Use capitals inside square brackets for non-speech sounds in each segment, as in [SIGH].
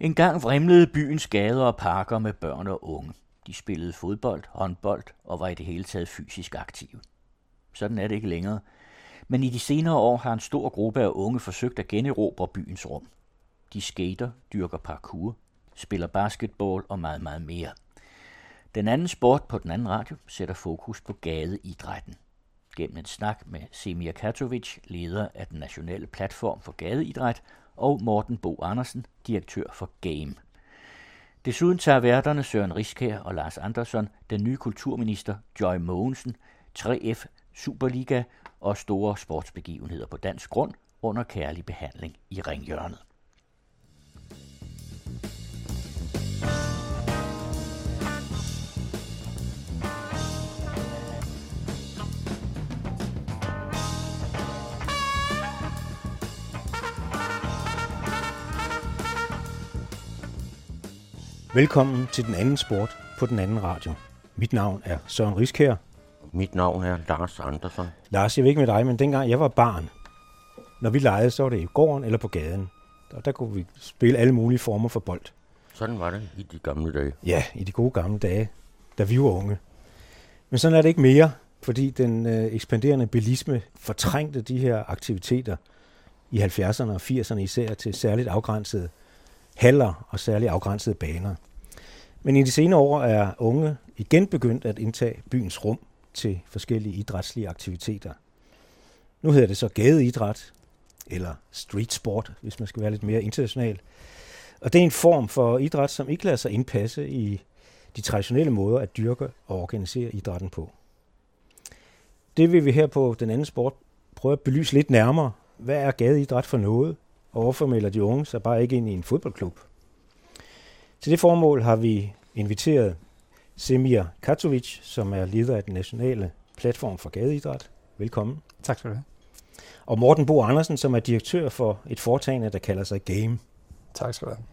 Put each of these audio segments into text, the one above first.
En gang vrimlede byens gader og parker med børn og unge. De spillede fodbold, håndbold og var i det hele taget fysisk aktive. Sådan er det ikke længere. Men i de senere år har en stor gruppe af unge forsøgt at generobre byens rum. De skater, dyrker parkour, spiller basketball og meget, meget mere. Den anden sport på den anden radio sætter fokus på gadeidrætten. Gennem en snak med Semir Katovic, leder af den nationale platform for gadeidræt, og Morten Bo Andersen, direktør for Game. Desuden tager værterne Søren Riskær og Lars Andersson, den nye kulturminister Joy Mogensen, 3F Superliga og store sportsbegivenheder på dansk grund under kærlig behandling i ringhjørnet. Velkommen til den anden sport på den anden radio. Mit navn er Søren Riskær. Mit navn er Lars Andersen. Lars, jeg ved ikke med dig, men dengang jeg var barn, når vi legede, så var det i gården eller på gaden. Og der kunne vi spille alle mulige former for bold. Sådan var det i de gamle dage. Ja, i de gode gamle dage, da vi var unge. Men sådan er det ikke mere, fordi den øh, ekspanderende bilisme fortrængte de her aktiviteter i 70'erne og 80'erne især til særligt afgrænsede haller og særligt afgrænsede baner. Men i de senere år er unge igen begyndt at indtage byens rum til forskellige idrætslige aktiviteter. Nu hedder det så gadeidræt, eller street sport, hvis man skal være lidt mere international. Og det er en form for idræt, som ikke lader sig indpasse i de traditionelle måder at dyrke og organisere idrætten på. Det vil vi her på den anden sport prøve at belyse lidt nærmere. Hvad er gadeidræt for noget? Og hvorfor melder de unge sig bare ikke ind i en fodboldklub? Til det formål har vi inviteret Semir Katovic, som er leder af den nationale platform for gadeidræt. Velkommen. Tak skal du have. Og Morten Bo Andersen, som er direktør for et foretagende, der kalder sig Game. Tak skal du have.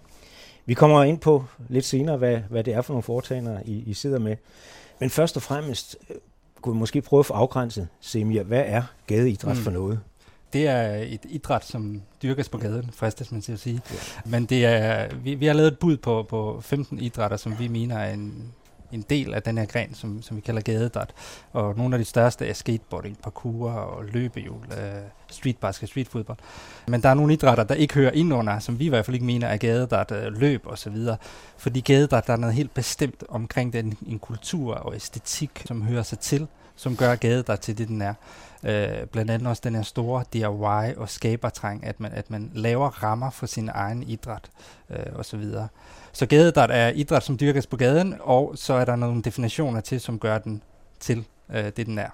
Vi kommer ind på lidt senere, hvad, hvad det er for nogle foretagender, I, I sidder med. Men først og fremmest øh, kunne vi måske prøve at få afgrænset, Semir, hvad er gadeidræt mm. for noget? Det er et idræt, som dyrkes på gaden, fristes man til at sige. Ja. Men det er, vi, vi har lavet et bud på, på 15 idrætter, som vi mener er en, en del af den her gren, som, som vi kalder gadeidræt. Og nogle af de største er skateboarding, parkour og løbehjul, uh, street basket, street fodbold. Men der er nogle idrætter, der ikke hører ind under, som vi i hvert fald ikke mener er gadeidræt, uh, løb og så videre. Fordi gadeidræt, der er noget helt bestemt omkring den en kultur og æstetik, som hører sig til, som gør gadeidræt til det, den er. Øh, blandt andet også den her store DIY og skabertræng, at man, at man laver rammer for sin egen idræt øh, osv. Så, så gadeidræt er idræt, som dyrkes på gaden, og så er der nogle definitioner til, som gør den til øh, det, den er.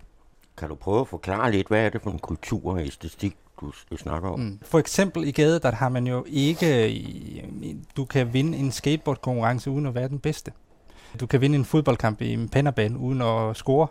Kan du prøve at forklare lidt, hvad er det for en kultur og æstetik, du, du snakker om? Mm. For eksempel i gadeidræt har man jo ikke, du kan vinde en skateboardkonkurrence uden at være den bedste. Du kan vinde en fodboldkamp i en pennerbane uden at score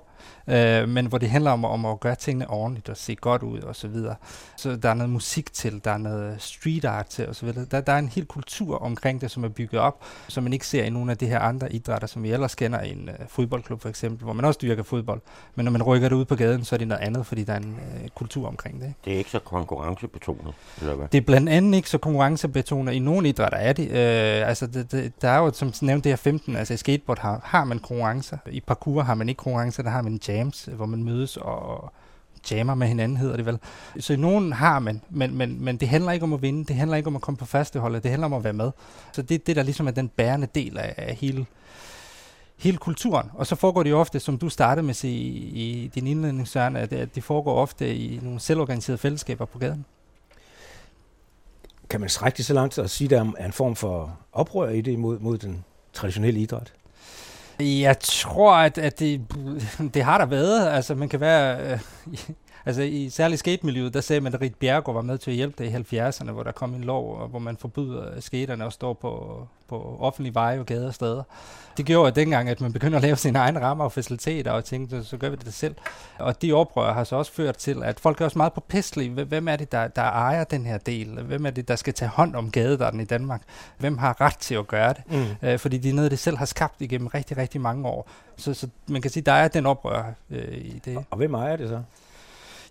øh, men hvor det handler om, om at gøre tingene ordentligt og se godt ud og så videre. Så der er noget musik til, der er noget street art til og så videre. Der, der er en hel kultur omkring det, som er bygget op, som man ikke ser i nogle af de her andre idrætter, som vi ellers kender i en uh, fodboldklub for eksempel, hvor man også dyrker fodbold. Men når man rykker det ud på gaden, så er det noget andet, fordi der er en uh, kultur omkring det. Ikke? Det er ikke så konkurrencebetonet, eller hvad? Det er blandt andet ikke så konkurrencebetonet. I nogle idrætter er det. Uh, altså, det, det, der er jo, som nævnt, det her 15, altså i skateboard har, har man konkurrencer. I parkour har man ikke konkurrencer, der har man jams, hvor man mødes og jammer med hinanden, hedder det vel. Så nogen har man, men, men, men det handler ikke om at vinde, det handler ikke om at komme på fasteholdet, det handler om at være med. Så det er det, der ligesom er den bærende del af, af hele, hele kulturen. Og så foregår det jo ofte, som du startede med at sige i, i din indledning, Søren, at, at det foregår ofte i nogle selvorganiserede fællesskaber på gaden. Kan man strække det så langt at sige, at der er en form for oprør i det mod, mod den traditionelle idræt? Jeg tror, at, at det, [LAUGHS] det har der været. Altså, man kan være... Øh, altså, i særligt skatemiljøet, der sagde man, at Rit Bjergård var med til at hjælpe det i 70'erne, hvor der kom en lov, hvor man forbyder skaterne at stå på, på offentlige veje og gader og steder. Det gjorde at dengang, at man begynder at lave sine egne rammer og faciliteter og tænkte, så gør vi det selv. Og de oprør har så også ført til, at folk er også meget påpæstelige. Hvem er det, der, der ejer den her del? Hvem er det, der skal tage hånd om gadedarten i Danmark? Hvem har ret til at gøre det? Mm. Øh, fordi det er noget, det selv har skabt igennem rigtig, rigtig mange år. Så, så man kan sige, der er den oprør øh, i det. Og, og hvem ejer det så?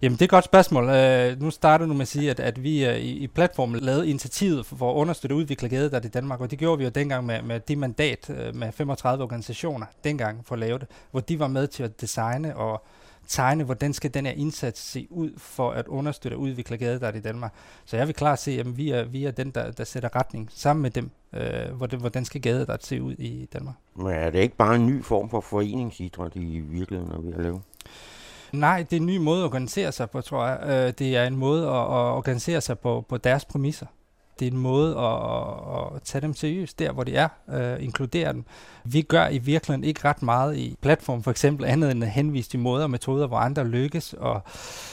Jamen, det er et godt spørgsmål. Uh, nu starter du med at sige, at, at vi uh, i, i platformen lavede initiativet for, for at understøtte og udvikle i Danmark, og det gjorde vi jo dengang med, med det mandat uh, med 35 organisationer, dengang for at lave det, hvor de var med til at designe og tegne, hvordan skal den her indsats se ud for at understøtte og udvikle gadedræt i Danmark. Så jeg vil klart se, at vi er, vi er den, der, der sætter retning sammen med dem, øh, hvordan, hvordan skal gadedræt se ud i Danmark. Men er det ikke bare en ny form for foreningsidræt i virkeligheden, når vi har lavet? Nej, det er en ny måde at organisere sig på, tror jeg. Øh, det er en måde at, at organisere sig på, på deres præmisser. Det er en måde at, at tage dem seriøst der, hvor de er, øh, inkludere dem. Vi gør i virkeligheden ikke ret meget i platform, for eksempel andet end at henvise de måder og metoder, hvor andre lykkes og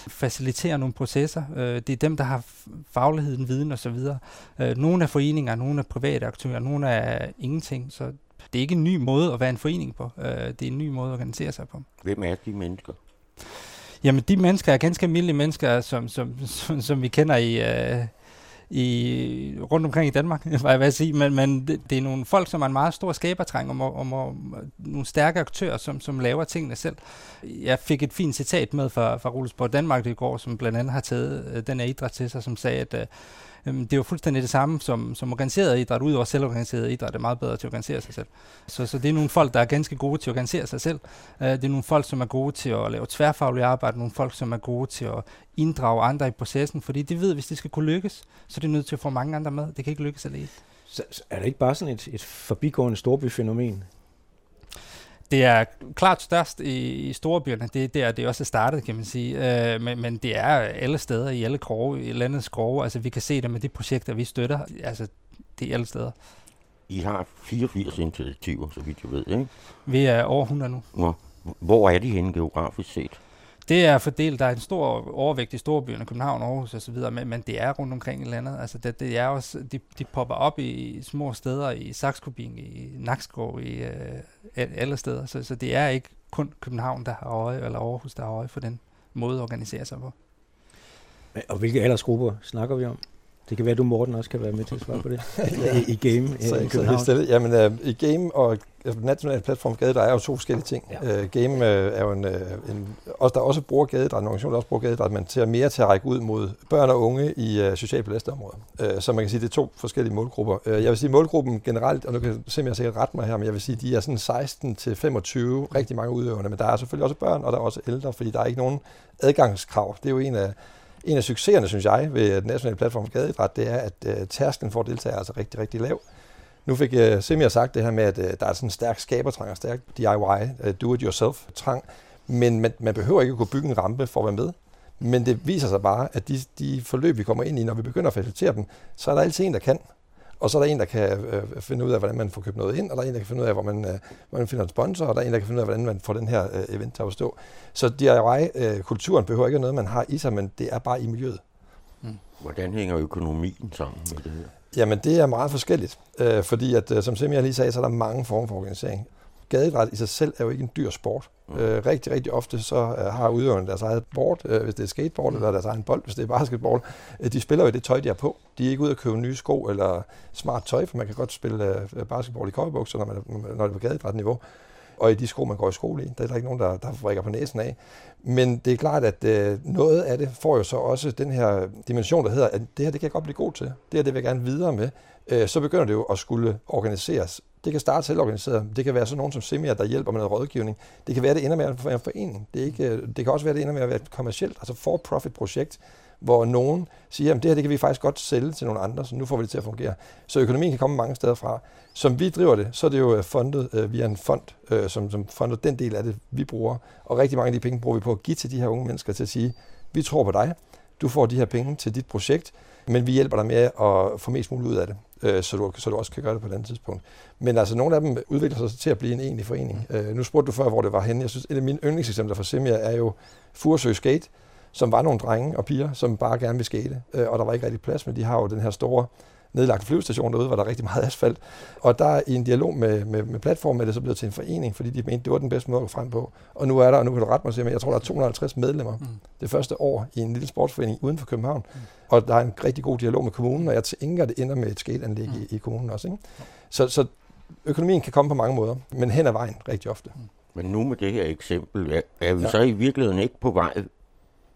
facilitere nogle processer. Øh, det er dem, der har fagligheden, viden osv. Øh, nogle er foreninger, nogle er private aktører, nogle er ingenting. Så det er ikke en ny måde at være en forening på. Øh, det er en ny måde at organisere sig på. Hvem er de mennesker? Jamen, de mennesker er ganske almindelige mennesker, som, som, som, som vi kender i, øh, i, rundt omkring i Danmark, [LAUGHS] var jeg vil sige. Men, men det, det er nogle folk, som har en meget stor skabertræng, om, om, om nogle stærke aktører, som, som laver tingene selv. Jeg fik et fint citat med fra, fra Rullesport Danmark i går, som blandt andet har taget øh, den her idræt til sig, som sagde, at øh, Øhm, det er jo fuldstændig det samme som, som organiseret idræt, udover selvorganiseret idræt er meget bedre til at organisere sig selv. Så, så det er nogle folk, der er ganske gode til at organisere sig selv. Øh, det er nogle folk, som er gode til at lave tværfaglig arbejde, nogle folk, som er gode til at inddrage andre i processen, fordi de ved, at hvis det skal kunne lykkes, så er det nødt til at få mange andre med. Det kan ikke lykkes alene. Så, så er det ikke bare sådan et, et forbigående storbyfænomen? Det er klart størst i, i storebyerne. Det er der, det også er startet, kan man sige. Øh, men, men det er alle steder, i alle kroge, i landets kroge. Altså, vi kan se det med de projekter, vi støtter. Altså, det er alle steder. I har 84 initiativer, så vidt jeg ved, ikke? Vi er over 100 nu. Hvor, hvor er de henne geografisk set? Det er fordelt, der er en stor overvægt i storbyerne, København, Aarhus osv., men, men det er rundt omkring i landet. Altså det, det er også, de, de popper op i små steder, i Saxkobing, i Nakskov, i øh, alle steder. Så, så det er ikke kun København, der har øje, eller Aarhus, der har øje for den måde at organisere sig på. Og hvilke aldersgrupper snakker vi om? Det kan være, at du, Morten, også kan være med til at svare på det. [LAUGHS] I, I game så, i København. Så Jamen, uh, i game og altså, national platform gade, der er jo to forskellige ting. Ja. Uh, game uh, er jo en, uh, en også, der også bruger gadedræt, en organisation, der også bruger gadedræt, men til at mere til at række ud mod børn og unge i uh, socialt belastede områder. Uh, så man kan sige, det er to forskellige målgrupper. Uh, jeg vil sige, målgruppen generelt, og nu kan jeg simpelthen sikkert rette mig her, men jeg vil sige, de er sådan 16 til 25, rigtig mange udøvende, men der er selvfølgelig også børn, og der er også ældre, fordi der er ikke nogen adgangskrav. Det er jo en af en af succeserne, synes jeg, ved den nationale platform for gadeidræt, det er, at øh, tærsklen for at deltage er altså rigtig, rigtig lav. Nu fik øh, uh, Semir sagt det her med, at øh, der er sådan en stærk skabertrang og stærk DIY, øh, do-it-yourself-trang, men man, man behøver ikke at kunne bygge en rampe for at være med. Men det viser sig bare, at de, de forløb, vi kommer ind i, når vi begynder at facilitere dem, så er der altid en, der kan. Og så er der en, der kan øh, finde ud af, hvordan man får købt noget ind, og der er en, der kan finde ud af, hvor man, øh, hvor man finder en sponsor, og der er en, der kan finde ud af, hvordan man får den her øh, event til at stå. Så DIY-kulturen øh, behøver ikke noget, man har i sig, men det er bare i miljøet. Mm. Hvordan hænger økonomien sammen med det her? Jamen, det er meget forskelligt, øh, fordi at, øh, som Semir lige sagde, så er der mange former for organisering gadeidræt i sig selv er jo ikke en dyr sport. Mm. Øh, rigtig, rigtig ofte så øh, har udøverne deres eget board, øh, hvis det er skateboard, mm. eller deres egen bold, hvis det er basketball. Øh, de spiller jo det tøj, de har på. De er ikke ude at købe nye sko eller smart tøj, for man kan godt spille øh, basketball i cowboybukser, når, man, når det er på gadeidræt-niveau. Og i de sko, man går i skole i, der er der ikke nogen, der, der vrikker på næsen af. Men det er klart, at øh, noget af det får jo så også den her dimension, der hedder, at det her det kan jeg godt blive god til. Det her det vil jeg gerne videre med. Øh, så begynder det jo at skulle organiseres det kan starte selvorganiseret. Det kan være sådan nogen som Semia, der hjælper med noget rådgivning. Det kan være, det ender med at være en forening. Det, er ikke, øh, det kan også være, det ender med at være et kommersielt, altså for-profit projekt, hvor nogen siger, at det her det kan vi faktisk godt sælge til nogle andre, så nu får vi det til at fungere. Så økonomien kan komme mange steder fra. Som vi driver det, så er det jo øh, fundet øh, via en fond, øh, som, som fonder den del af det, vi bruger. Og rigtig mange af de penge bruger vi på at give til de her unge mennesker til at sige, vi tror på dig, du får de her penge til dit projekt, men vi hjælper dig med at få mest muligt ud af det, øh, så, du, så du også kan gøre det på et andet tidspunkt. Men altså, nogle af dem udvikler sig til at blive en egentlig forening. Øh, nu spurgte du før, hvor det var henne. Jeg synes, et af mine yndlingseksempler fra Semia er jo Furesø Skate, som var nogle drenge og piger, som bare gerne vil skate, øh, og der var ikke rigtig plads, men de har jo den her store nedlagt flyvestation derude, hvor der er rigtig meget asfalt. Og der er i en dialog med, med, med platformen, er det så blevet til en forening, fordi de mente, det var den bedste måde at gå frem på. Og nu er der, og nu kan du rette mig, men jeg tror, der er 250 medlemmer mm. det første år i en lille sportsforening uden for København. Mm. Og der er en rigtig god dialog med kommunen, og jeg tænker, at det ender med et skateanlæg mm. i, i kommunen også. Ikke? Så, så økonomien kan komme på mange måder, men hen ad vejen rigtig ofte. Mm. Men nu med det her eksempel, er, er vi ja. så i virkeligheden ikke på vej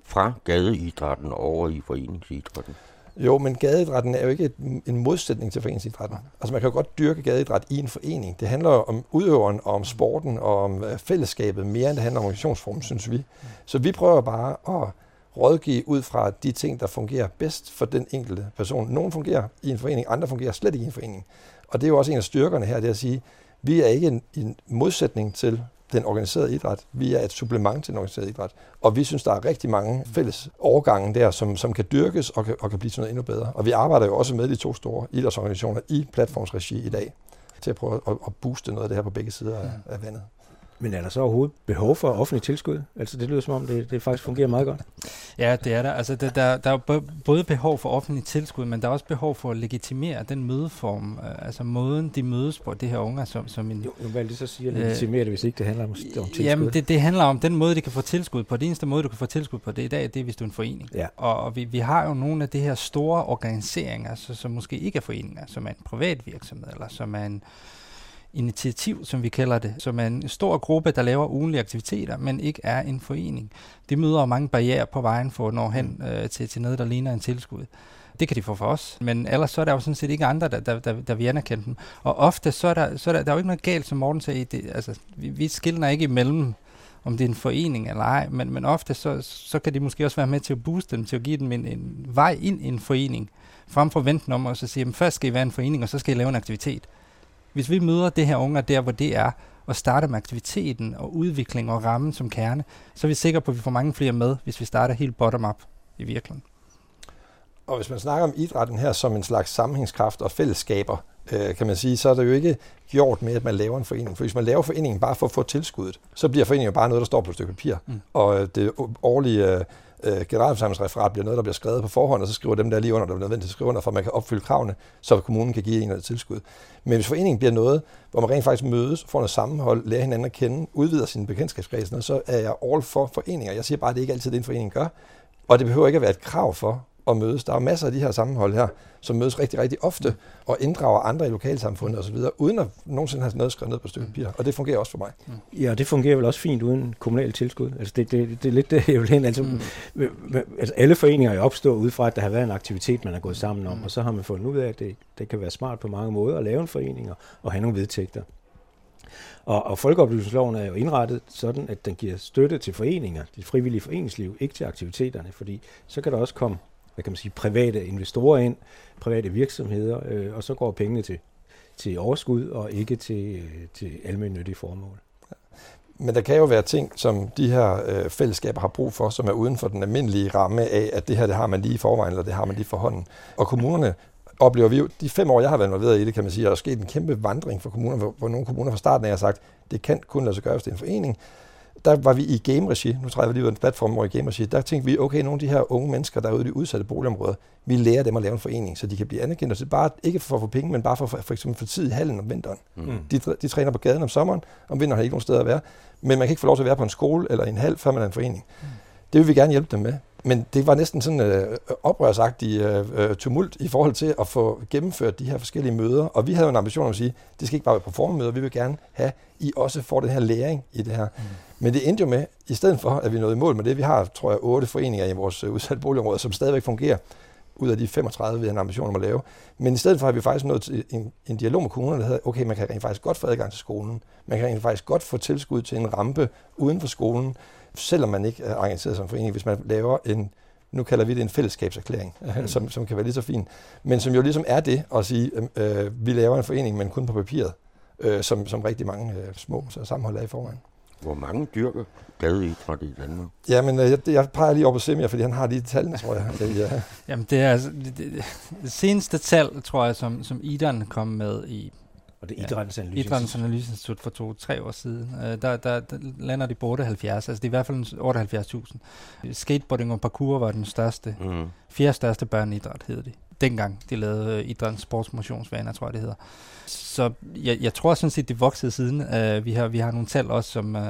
fra gadeidrætten over i foreningsidrætten? Jo, men gadeidrætten er jo ikke et, en modsætning til foreningsidrætten. Altså man kan jo godt dyrke gadeidræt i en forening. Det handler om udøveren og om sporten og om øh, fællesskabet, mere end det handler om organisationsformen, synes vi. Så vi prøver bare at rådgive ud fra de ting, der fungerer bedst for den enkelte person. Nogle fungerer i en forening, andre fungerer slet ikke i en forening. Og det er jo også en af styrkerne her, det er at sige, vi er ikke en, en modsætning til den organiserede idræt. Vi er et supplement til den organiserede idræt. Og vi synes, der er rigtig mange fælles overgange der, som, som kan dyrkes og kan, og kan blive til noget endnu bedre. Og vi arbejder jo også med de to store idrætsorganisationer i platformsregi i dag, til at prøve at, at booste noget af det her på begge sider af, af vandet. Men er der så overhovedet behov for offentlig tilskud? Altså det lyder som om, det, det faktisk fungerer meget godt. Ja, det er der. Altså, det, der, der er både behov for offentlig tilskud, men der er også behov for at legitimere den mødeform, øh, altså måden, de mødes på, det her unge, som, som en... Jo, hvad det så siger, øh, legitimere det, hvis ikke det handler om, om tilskud? Jamen, det, det handler om den måde, de kan få tilskud på. Det eneste måde, du kan få tilskud på det i dag, det er, hvis du er en forening. Ja. Og, og vi, vi har jo nogle af de her store organiseringer, altså, som måske ikke er foreninger, som er en privat virksomhed, eller som er en initiativ, som vi kalder det, som er en stor gruppe, der laver ugenlige aktiviteter, men ikke er en forening. De møder mange barriere på vejen for at nå hen mm. øh, til, til noget, der ligner en tilskud. Det kan de få for os, men ellers så er der jo sådan set ikke andre, der, der, der, der vil anerkende dem. Og ofte så er der, så er der, der er jo ikke noget galt, som Morten sagde, det, altså, vi, vi skiller ikke imellem om det er en forening eller ej, men, men ofte så, så kan de måske også være med til at booste dem, til at give dem en, en vej ind i en forening, frem for venten om at så sige, at først skal I være en forening, og så skal I lave en aktivitet. Hvis vi møder det her unger der, hvor det er, og starter med aktiviteten og udvikling og rammen som kerne, så er vi sikre på, at vi får mange flere med, hvis vi starter helt bottom-up i virkeligheden. Og hvis man snakker om idrætten her som en slags sammenhængskraft og fællesskaber, øh, kan man sige, så er det jo ikke gjort med, at man laver en forening. For hvis man laver foreningen bare for at få tilskuddet, så bliver foreningen jo bare noget, der står på et stykke papir. Mm. Og det årlige øh, generalforsamlingsreferat bliver noget, der bliver skrevet på forhånd, og så skriver dem der lige under, der bliver nødvendigt at skrive under, for at man kan opfylde kravene, så kommunen kan give en noget tilskud. Men hvis foreningen bliver noget, hvor man rent faktisk mødes, får noget sammenhold, lærer hinanden at kende, udvider sin bekendtskabskreds, så er jeg all for foreninger. Jeg siger bare, at det ikke altid det, en forening gør. Og det behøver ikke at være et krav for at mødes. Der er masser af de her sammenhold her, som mødes rigtig, rigtig ofte og inddrager andre i lokalsamfundet osv., uden at nogensinde have noget skrevet ned på stykke papir. Og det fungerer også for mig. Ja, det fungerer vel også fint uden kommunal tilskud. Altså det, det, det er lidt det, jeg vil hen. Altså, mm. altså alle foreninger er opstået ud fra, at der har været en aktivitet, man har gået sammen om, mm. og så har man fundet ud af, at det, det kan være smart på mange måder at lave en forening og, og have nogle vedtægter. Og, og folkeoplysningsloven er jo indrettet sådan, at den giver støtte til foreninger, det frivillige foreningsliv, ikke til aktiviteterne, fordi så kan der også komme hvad kan man sige, private investorer ind, private virksomheder, øh, og så går pengene til, til overskud og ikke til, øh, til almindelige formål. Men der kan jo være ting, som de her øh, fællesskaber har brug for, som er uden for den almindelige ramme af, at det her det har man lige i forvejen, eller det har man lige for hånden. Og kommunerne oplever vi jo, de fem år, jeg har været involveret i det, kan man sige, er der sket en kæmpe vandring for kommuner, hvor, hvor nogle kommuner fra starten af har sagt, det kan kun lade sig gøre, hvis det er en forening der var vi i game-regi, nu træder vi lige ud af en platform hvor i game-regi, der tænkte vi, okay, nogle af de her unge mennesker, der er ude i de udsatte boligområder, vi lærer dem at lave en forening, så de kan blive anerkendt, og så bare ikke for at få penge, men bare for, for, for eksempel for tid i hallen om vinteren. Mm. De, de træner på gaden om sommeren, om vinteren har ikke nogen steder at være, men man kan ikke få lov til at være på en skole eller en halv, før man er en forening. Mm. Det vil vi gerne hjælpe dem med. Men det var næsten sådan øh, oprørsagtig øh, øh, tumult i forhold til at få gennemført de her forskellige møder. Og vi havde en ambition om at sige, det skal ikke bare være på formøder, vi vil gerne have, at I også får den her læring i det her. Mm. Men det endte jo med, i stedet for at vi nåede i mål med det, vi har, tror jeg, otte foreninger i vores øh, udsatte boligområder, som stadigvæk fungerer, ud af de 35, vi har en ambition om at lave. Men i stedet for har vi faktisk nået til en, en dialog med kommunerne, der hedder, okay, man kan rent faktisk godt få adgang til skolen. Man kan rent faktisk godt få tilskud til en rampe uden for skolen selvom man ikke er organiseret som forening, hvis man laver en, nu kalder vi det en fællesskabserklæring, mm. [LAUGHS] som, som kan være lige så fin, men som jo ligesom er det at sige, øh, vi laver en forening, men kun på papiret, øh, som, som rigtig mange øh, små så sammenhold er i forvejen. Hvor mange dyrker gadeidræt i Danmark? Jamen, øh, jeg, jeg peger lige over på Semir, fordi han har lige tallene, tror jeg. Det, ja. Jamen, det er altså, det, det, det seneste tal, tror jeg, som, som Idan kom med i og det er Idrættens ja, Analyseinstitut for to-tre år siden. Uh, der, der, der lander de på 78, altså det er i hvert fald 78.000. Skateboarding og parkour var den største, mm. fjerde største børneidræt hed det. Dengang de lavede uh, idrættens sportsmotionsvaner, tror jeg det hedder. Så jeg, jeg tror sådan set, det voksede siden. Uh, vi, har, vi har nogle tal også, som, uh,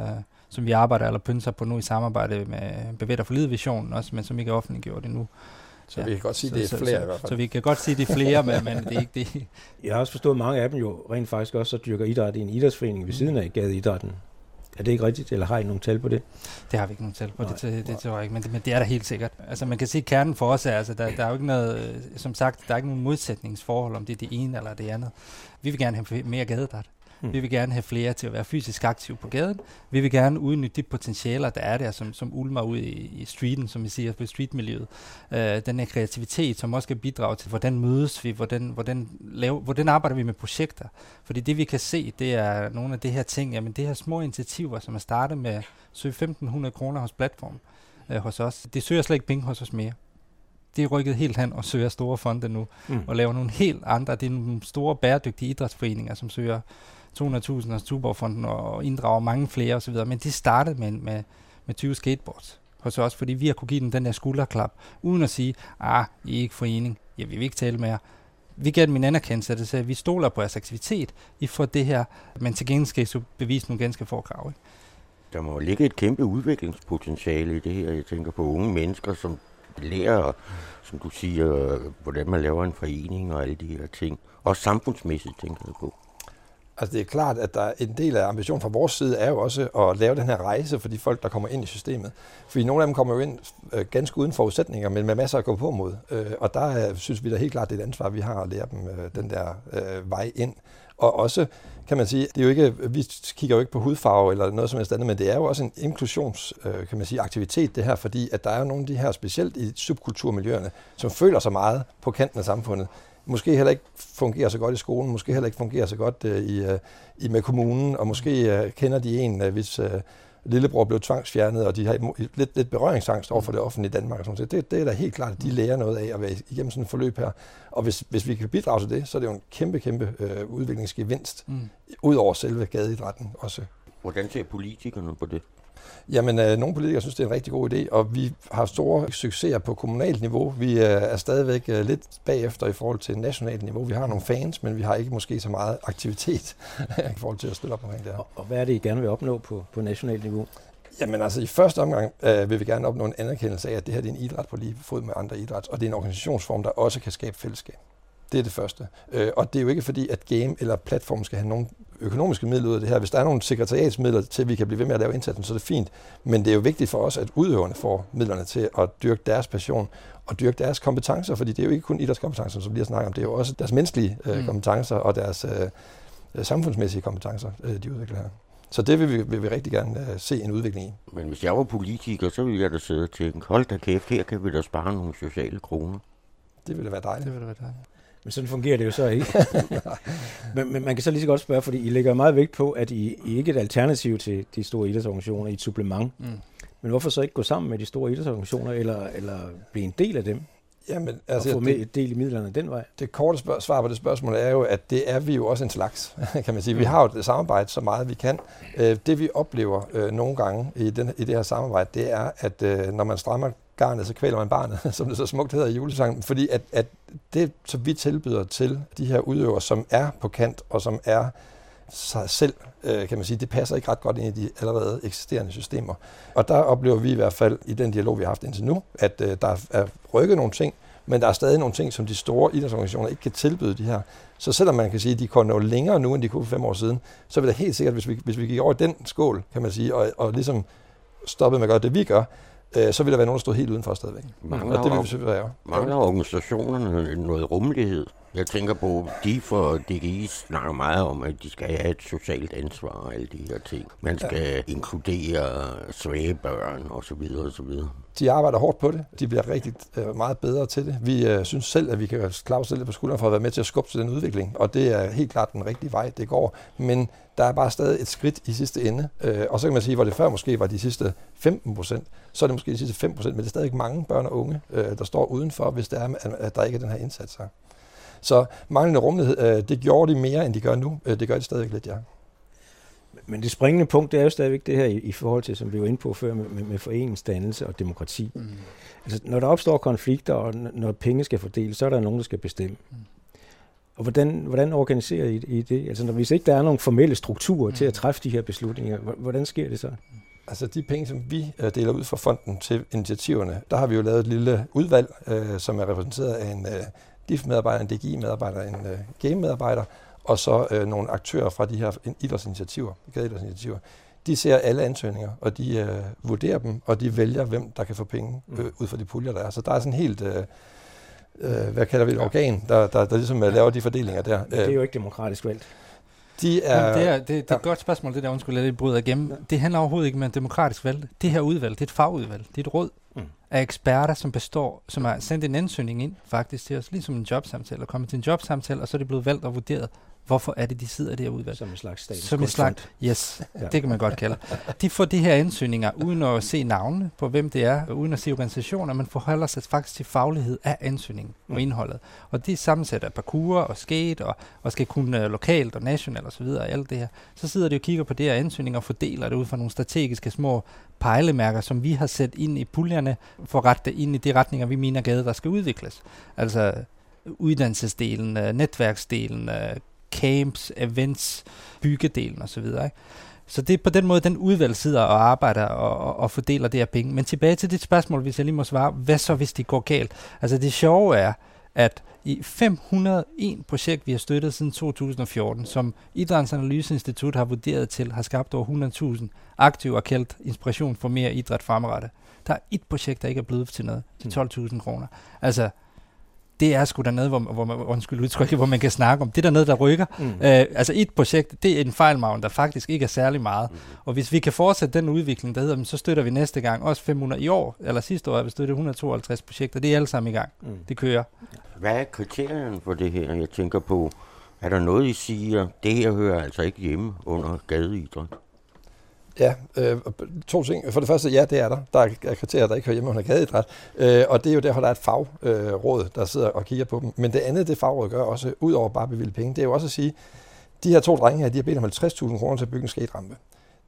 som vi arbejder eller pynser på nu i samarbejde med Bevætter for Visionen også, men som ikke er offentliggjort endnu. Så ja, vi kan godt sige, så, det er flere så, i hvert fald. Så vi kan godt sige, det er flere, men, men det er ikke det. [LAUGHS] Jeg har også forstået, at mange af dem jo rent faktisk også så dyrker idræt i en idrætsforening ved siden af gadeidrætten. Er det ikke rigtigt, eller har I nogle tal på det? Det har vi ikke nogen tal på, Nej, det, det, det tror jeg ikke, men det, men det er der helt sikkert. Altså man kan se, at kernen for os er, altså der, der er jo ikke noget, øh, som sagt, der er ikke nogen modsætningsforhold, om det er det ene eller det andet. Vi vil gerne have mere gadedræt. Hmm. Vi vil gerne have flere til at være fysisk aktive på gaden. Vi vil gerne udnytte de potentialer, der er der, som, som ulmer ud i, i streeten, som vi siger, på streetmiljøet. Øh, den her kreativitet, som også kan bidrage til, hvordan mødes vi, hvordan, hvordan, lave, hvordan arbejder vi med projekter. Fordi det vi kan se, det er nogle af de her ting, jamen det her små initiativer, som er startet med søge 1.500 kroner hos platform øh, hos os. Det søger slet ikke penge hos os mere. Det er rykket helt hen og søger store fonde nu, Mm. og laver nogle helt andre, det er nogle store bæredygtige idrætsforeninger, som søger 200.000 hos Tuborgfonden og inddrager mange flere osv., men det startede med, med, med 20 skateboards hos os, fordi vi har kunne give dem den der skulderklap, uden at sige, ah, I er ikke forening, ja, vi vil ikke tale med jer. Vi gav dem en anerkendelse, der sagde, vi stoler på jeres aktivitet, I får det her, men til gengæld skal I så bevise nogle ganske få krav. Ikke? Der må ligge et kæmpe udviklingspotentiale i det her. Jeg tænker på unge mennesker, som lærer, som du siger, hvordan man laver en forening og alle de her ting. Også samfundsmæssigt, tænker jeg på. Altså det er klart, at der er en del af ambitionen fra vores side er jo også at lave den her rejse for de folk, der kommer ind i systemet. Fordi nogle af dem kommer jo ind øh, ganske uden forudsætninger, men med masser at gå på mod. Øh, og der øh, synes vi da helt klart, det er et ansvar, vi har at lære dem øh, den der øh, vej ind. Og også, kan man sige, det er jo ikke, vi kigger jo ikke på hudfarve eller noget som helst andet, men det er jo også en inklusions, øh, kan man sige, aktivitet det her, fordi at der er jo nogle af de her, specielt i subkulturmiljøerne, som føler sig meget på kanten af samfundet måske heller ikke fungerer så godt i skolen, måske heller ikke fungerer så godt øh, i, øh, i med kommunen, og måske øh, kender de en, øh, hvis øh, lillebror blev tvangsfjernet, og de har lidt, lidt berøringsangst over for det offentlige Danmark. Og sådan noget. det, det er da helt klart, at de lærer noget af at være igennem sådan et forløb her. Og hvis, hvis vi kan bidrage til det, så er det jo en kæmpe, kæmpe øh, udviklingsgevinst, Mm. ud over selve gadeidrætten også. Hvordan ser politikerne på det? Jamen, øh, nogle politikere synes, det er en rigtig god idé, og vi har store succeser på kommunalt niveau. Vi øh, er stadigvæk øh, lidt bagefter i forhold til nationalt niveau. Vi har nogle fans, men vi har ikke måske så meget aktivitet [LAUGHS] i forhold til at stille op omkring det her. Og, og hvad er det, I gerne vil opnå på, på nationalt niveau? Jamen altså, i første omgang øh, vil vi gerne opnå en anerkendelse af, at det her det er en idræt på lige fod med andre idræt, og det er en organisationsform, der også kan skabe fællesskab. Det er det første. Øh, og det er jo ikke fordi, at game eller platform skal have nogle økonomiske midler ud af det her. Hvis der er nogle sekretariatsmidler til, at vi kan blive ved med at lave indsatsen, så er det fint. Men det er jo vigtigt for os, at udøverne får midlerne til at dyrke deres passion og dyrke deres kompetencer, fordi det er jo ikke kun idrætskompetencer, som vi har snakket om, det er jo også deres menneskelige øh, Mm. kompetencer og deres øh, øh, samfundsmæssige kompetencer, øh, de udvikler her. Så det vil vi, vil vi rigtig gerne øh, se en udvikling i. Men hvis jeg var politiker, så ville jeg da sidde og tænke, hold da kæft, her kan vi da spare nogle sociale kroner. Det ville være dejligt. Det vil da være dejligt. Men sådan fungerer det jo så ikke. [LAUGHS] men, men man kan så lige så godt spørge, fordi I lægger meget vægt på, at I, I ikke er et alternativ til de store idrætsorganisationer, I er et supplement. Mm. Men hvorfor så ikke gå sammen med de store idrætsorganisationer, eller, eller blive en del af dem, Jamen, altså, og få med det, et del i midlerne den vej? det korte spørg- svar på det spørgsmål er jo, at det er vi jo også en slags, [LAUGHS] kan man sige. Vi har jo et samarbejde så meget, vi kan. Øh, Det vi oplever øh, nogle gange i, den, i det her samarbejde, det er, at øh, når man strammer garnet, så kvæler man barnet, [LAUGHS] som det så smukt hedder i julesangen. Fordi at, at det, som vi tilbyder til de her udøvere, som er på kant, og som er sig selv, øh, kan man sige, det passer ikke ret godt ind i de allerede eksisterende systemer. Og der oplever vi i hvert fald i den dialog, vi har haft indtil nu, at øh, der er rykket nogle ting, men der er stadig nogle ting, som de store idrætsorganisationer ikke kan tilbyde de her. Så selvom man kan sige, at de kunne nå længere nu, end de kunne for fem år siden, så vil det helt sikkert, hvis vi, hvis vi gik over den skål, kan man sige, og, og ligesom stoppede med at gøre det, vi gør, øh, så vil der være nogen, der stod helt udenfor stadigvæk. Mangler, Og det vil vi være. mangler organisationerne noget rummelighed? Jeg tænker på, de for DGI snakker meget om, at de skal have et socialt ansvar og alle de her ting. Man skal ja. inkludere svage børn og så videre og så videre. De arbejder hårdt på det. De bliver rigtig øh, meget bedre til det. Vi øh, synes selv, at vi kan klare os selv på skulderen for at være med til at skubbe til den udvikling. Og det er helt klart den rigtige vej, det går. Men der er bare stadig et skridt i sidste ende. Øh, og så kan man sige, hvor det før måske var de sidste 15 procent, så er det måske de sidste 5 procent, men det er stadig mange børn og unge, øh, der står udenfor, hvis det er, at- at der ikke er den her indsats her. Så manglende rummelighed, øh, det gjorde de mere, end de gør nu. Øh, det gør de stadigvæk lidt, ja. Men det springende punkt, det er jo stadigvæk det her i, i forhold til, som vi var inde på før, med, med, med foreningsdannelse og demokrati. Mm. Altså, når der opstår konflikter, og når penge skal fordeles, så er der nogen, der skal bestemme. Mm. Og hvordan, hvordan organiserer I, I det? Altså, når, hvis ikke der er nogen formelle strukturer mm. til at Mm. træffe de her beslutninger, hvordan sker det så? Altså de penge, som vi øh, deler ud fra fonden til initiativerne, der har vi jo lavet et lille udvalg, øh, som er repræsenteret af en øh, DIF-medarbejder, en DGI-medarbejder, en øh, game-medarbejder, og så øh, nogle aktører fra de her idrætsinitiativer, gadeidrætsinitiativer. de ser alle ansøgninger, og de øh, vurderer dem, og de vælger, hvem der kan få penge Mm. øh, ud fra de puljer, der er. Så der er sådan helt, øh, øh, hvad kalder vi det, organ, der, der, der ligesom øh, laver de fordelinger der. Men det er Øh, jo ikke demokratisk valgt. De er, Jamen, det er, det, det er ja. et godt spørgsmål, det der, undskyld, jeg bryder igennem. Det handler overhovedet ikke om en demokratisk valg. Det her udvalg, det er et fagudvalg. Det er et råd mm. af eksperter, som består, som har sendt en ansøgning ind, faktisk til os, ligesom en jobsamtale, og kommet til en jobsamtale, og så er det blevet valgt og vurderet, hvorfor er det, de sidder det udvalg. Som en slags statens Som en slags, yes, Ja. det kan man godt kalde. De får de her ansøgninger uden at se navnene på, hvem det er, og uden at se organisationer, men forholder sig faktisk til faglighed af ansøgningen Mm. og indholdet. Og de er sammensat af parkour og skate, og, og skal kunne uh, lokalt og nationalt osv. og alt det her. Så sidder de og kigger på det her ansøgninger og fordeler det ud fra nogle strategiske små pejlemærker, som vi har sat ind i puljerne, for at rette det ind i de retninger, vi mener gade, der skal udvikles. Altså uddannelsesdelen, øh, netværksdelen, øh, camps, events, byggedelen osv. Ikke? Så det er på den måde, den udvalg sidder og arbejder og, og, og fordeler det her penge. Men tilbage til dit spørgsmål, hvis jeg lige må svare, hvad så hvis det går galt? Altså det sjove er, at i 501 projekt, vi har støttet siden 2014, som Idrættens Analyseinstitut har vurderet til, har skabt over 100.000 aktive og kaldt inspiration for mere idræt fremadrettet. Der er et projekt, der ikke er blevet til noget, til 12.000 kroner. Altså, det er sgu dernede, hvor, hvor man, undskyld udtrykket, hvor man kan snakke om. Det er dernede, der rykker. Mm. Øh, altså et projekt, det er en fejlmavn, der faktisk ikke er særlig meget. Og hvis vi kan fortsætte den udvikling, der hedder, "Men så støtter vi næste gang også 500 i år, eller sidste år har vi støttet 152 projekter. Det er alle sammen i gang. Mm. Det kører. Hvad er kriterierne for det her? Jeg tænker på, er der noget, I siger, det her hører altså ikke hjemme under gadeidræt? Ja, øh, to ting. For det første, ja, det er der. Der er kriterier, der ikke hører hjemme under gadeidræt. Øh, og det er jo derfor, der er et fagråd, øh, der sidder og kigger på dem. Men det andet, det fagråd gør også, ud over bare at bevilge penge, det er jo også at sige, de her to drenge her, de har bedt om 50.000 kroner til at bygge en skaterampe.